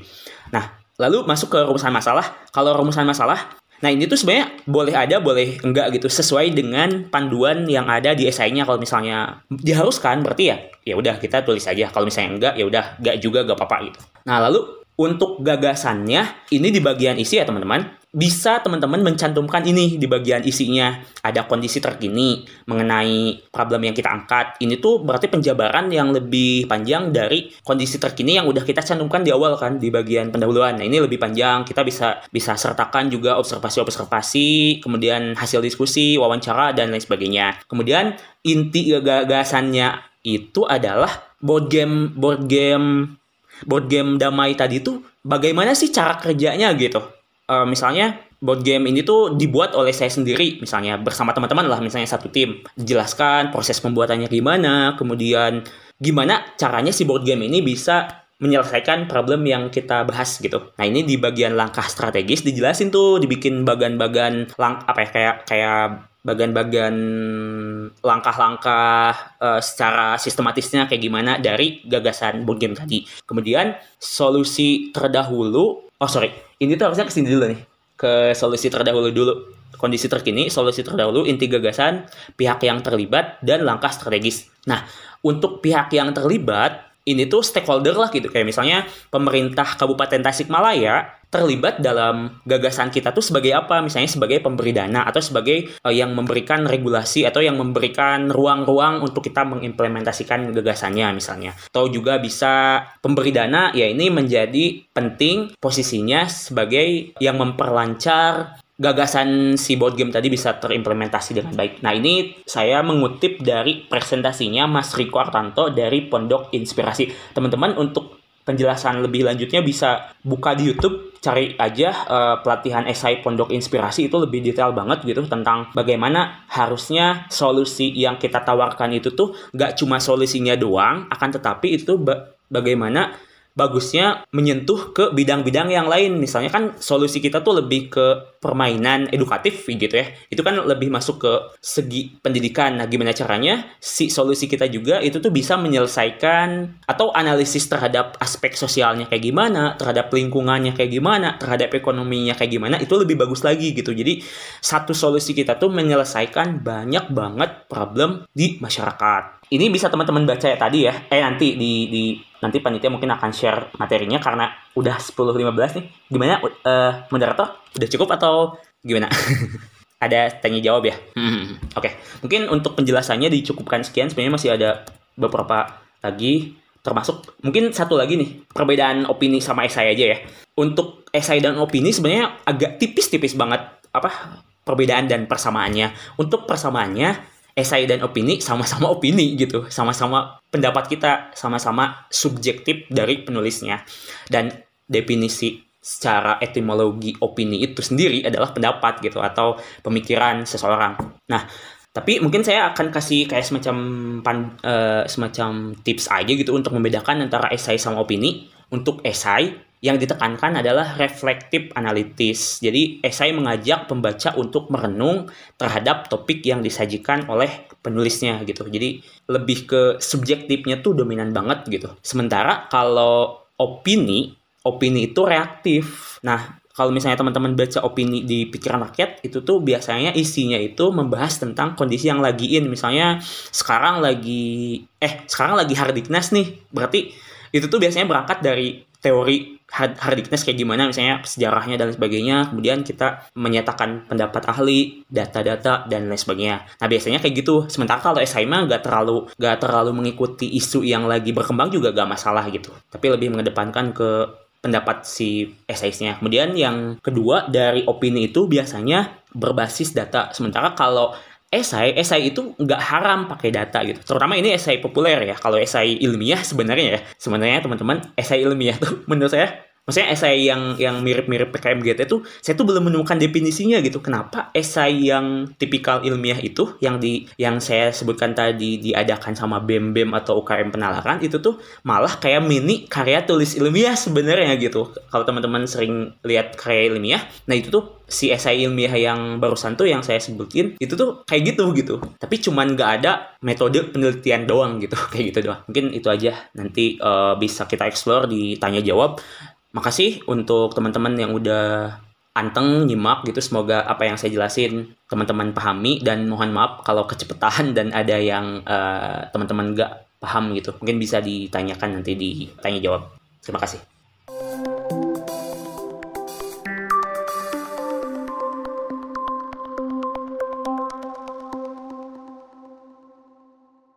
Nah, lalu masuk ke rumusan masalah. Kalau rumusan masalah, Nah ini tuh sebenarnya boleh ada, boleh enggak gitu, sesuai dengan panduan yang ada di esainya. Kalau misalnya diharuskan, berarti ya, ya udah kita tulis aja. Kalau misalnya enggak, ya udah enggak juga, enggak apa-apa gitu. Nah lalu untuk gagasannya, ini di bagian isi ya teman-teman bisa teman-teman mencantumkan ini di bagian isinya. Ada kondisi terkini mengenai problem yang kita angkat. Ini tuh berarti penjabaran yang lebih panjang dari kondisi terkini yang udah kita cantumkan di awal kan di bagian pendahuluan. Nah, ini lebih panjang. Kita bisa bisa sertakan juga observasi-observasi, kemudian hasil diskusi, wawancara dan lain sebagainya. Kemudian inti gagasannya itu adalah board game board game board game damai tadi tuh bagaimana sih cara kerjanya gitu uh, misalnya board game ini tuh dibuat oleh saya sendiri misalnya bersama teman-teman lah misalnya satu tim dijelaskan proses pembuatannya gimana kemudian gimana caranya si board game ini bisa menyelesaikan problem yang kita bahas gitu. Nah ini di bagian langkah strategis dijelasin tuh dibikin bagan-bagan lang apa ya kayak kayak bagan-bagan langkah-langkah uh, secara sistematisnya kayak gimana dari gagasan board game tadi. Kemudian solusi terdahulu, oh sorry, ini tuh harusnya ke sini dulu nih. Ke solusi terdahulu dulu. Kondisi terkini solusi terdahulu inti gagasan pihak yang terlibat dan langkah strategis. Nah untuk pihak yang terlibat ini tuh stakeholder lah gitu. Kayak misalnya pemerintah Kabupaten Tasikmalaya terlibat dalam gagasan kita tuh sebagai apa misalnya sebagai pemberi dana atau sebagai uh, yang memberikan regulasi atau yang memberikan ruang-ruang untuk kita mengimplementasikan gagasannya misalnya atau juga bisa pemberi dana ya ini menjadi penting posisinya sebagai yang memperlancar gagasan si board game tadi bisa terimplementasi dengan baik. Nah ini saya mengutip dari presentasinya Mas Riko Artanto dari Pondok Inspirasi. Teman-teman untuk penjelasan lebih lanjutnya bisa buka di YouTube cari aja uh, pelatihan esai Pondok Inspirasi. Itu lebih detail banget gitu tentang bagaimana harusnya solusi yang kita tawarkan itu tuh gak cuma solusinya doang akan tetapi itu ba bagaimana bagusnya menyentuh ke bidang-bidang yang lain. Misalnya kan solusi kita tuh lebih ke permainan edukatif gitu ya. Itu kan lebih masuk ke segi pendidikan. Nah, gimana caranya si solusi kita juga itu tuh bisa menyelesaikan atau analisis terhadap aspek sosialnya kayak gimana, terhadap lingkungannya kayak gimana, terhadap ekonominya kayak gimana, itu lebih bagus lagi gitu. Jadi satu solusi kita tuh menyelesaikan banyak banget problem di masyarakat ini bisa teman-teman baca ya tadi ya. Eh nanti di di nanti panitia mungkin akan share materinya karena udah 10 15 nih. Gimana uh, moderator? Udah cukup atau gimana? ada tanya jawab ya. Hmm, Oke, okay. mungkin untuk penjelasannya dicukupkan sekian. Sebenarnya masih ada beberapa lagi termasuk mungkin satu lagi nih perbedaan opini sama esai aja ya. Untuk esai dan opini sebenarnya agak tipis-tipis banget apa perbedaan dan persamaannya. Untuk persamaannya esai dan opini sama-sama opini gitu, sama-sama pendapat kita, sama-sama subjektif dari penulisnya. Dan definisi secara etimologi opini itu sendiri adalah pendapat gitu atau pemikiran seseorang. Nah, tapi mungkin saya akan kasih kayak semacam pan, uh, semacam tips aja gitu untuk membedakan antara esai sama opini. Untuk esai yang ditekankan adalah reflektif analitis. Jadi esai mengajak pembaca untuk merenung terhadap topik yang disajikan oleh penulisnya gitu. Jadi lebih ke subjektifnya tuh dominan banget gitu. Sementara kalau opini, opini itu reaktif. Nah, kalau misalnya teman-teman baca opini di pikiran rakyat itu tuh biasanya isinya itu membahas tentang kondisi yang lagi in misalnya sekarang lagi eh sekarang lagi hardiknas nih berarti itu tuh biasanya berangkat dari teori hard, hardiness kayak gimana misalnya sejarahnya dan sebagainya. Kemudian kita menyatakan pendapat ahli data-data dan lain sebagainya. Nah biasanya kayak gitu. Sementara kalau esai mah gak terlalu gak terlalu mengikuti isu yang lagi berkembang juga gak masalah gitu. Tapi lebih mengedepankan ke pendapat si esaisnya kemudian yang kedua dari opini itu biasanya berbasis data. Sementara kalau esai esai itu nggak haram pakai data gitu. Terutama ini esai populer ya. Kalau esai ilmiah sebenarnya ya. Sebenarnya teman-teman esai ilmiah tuh menurut saya maksudnya esai yang yang mirip-mirip PKMGT itu saya tuh belum menemukan definisinya gitu. Kenapa esai yang tipikal ilmiah itu yang di yang saya sebutkan tadi diadakan sama BEM BEM atau UKM penalaran itu tuh malah kayak mini karya tulis ilmiah sebenarnya gitu. Kalau teman-teman sering lihat karya ilmiah nah itu tuh si esai ilmiah yang barusan tuh yang saya sebutin itu tuh kayak gitu gitu. Tapi cuman nggak ada metode penelitian doang gitu kayak gitu doang. Mungkin itu aja. Nanti uh, bisa kita explore di tanya jawab Makasih untuk teman-teman yang udah anteng nyimak gitu. Semoga apa yang saya jelasin teman-teman pahami. Dan mohon maaf kalau kecepatan dan ada yang uh, teman-teman gak paham gitu. Mungkin bisa ditanyakan nanti di tanya jawab. Terima kasih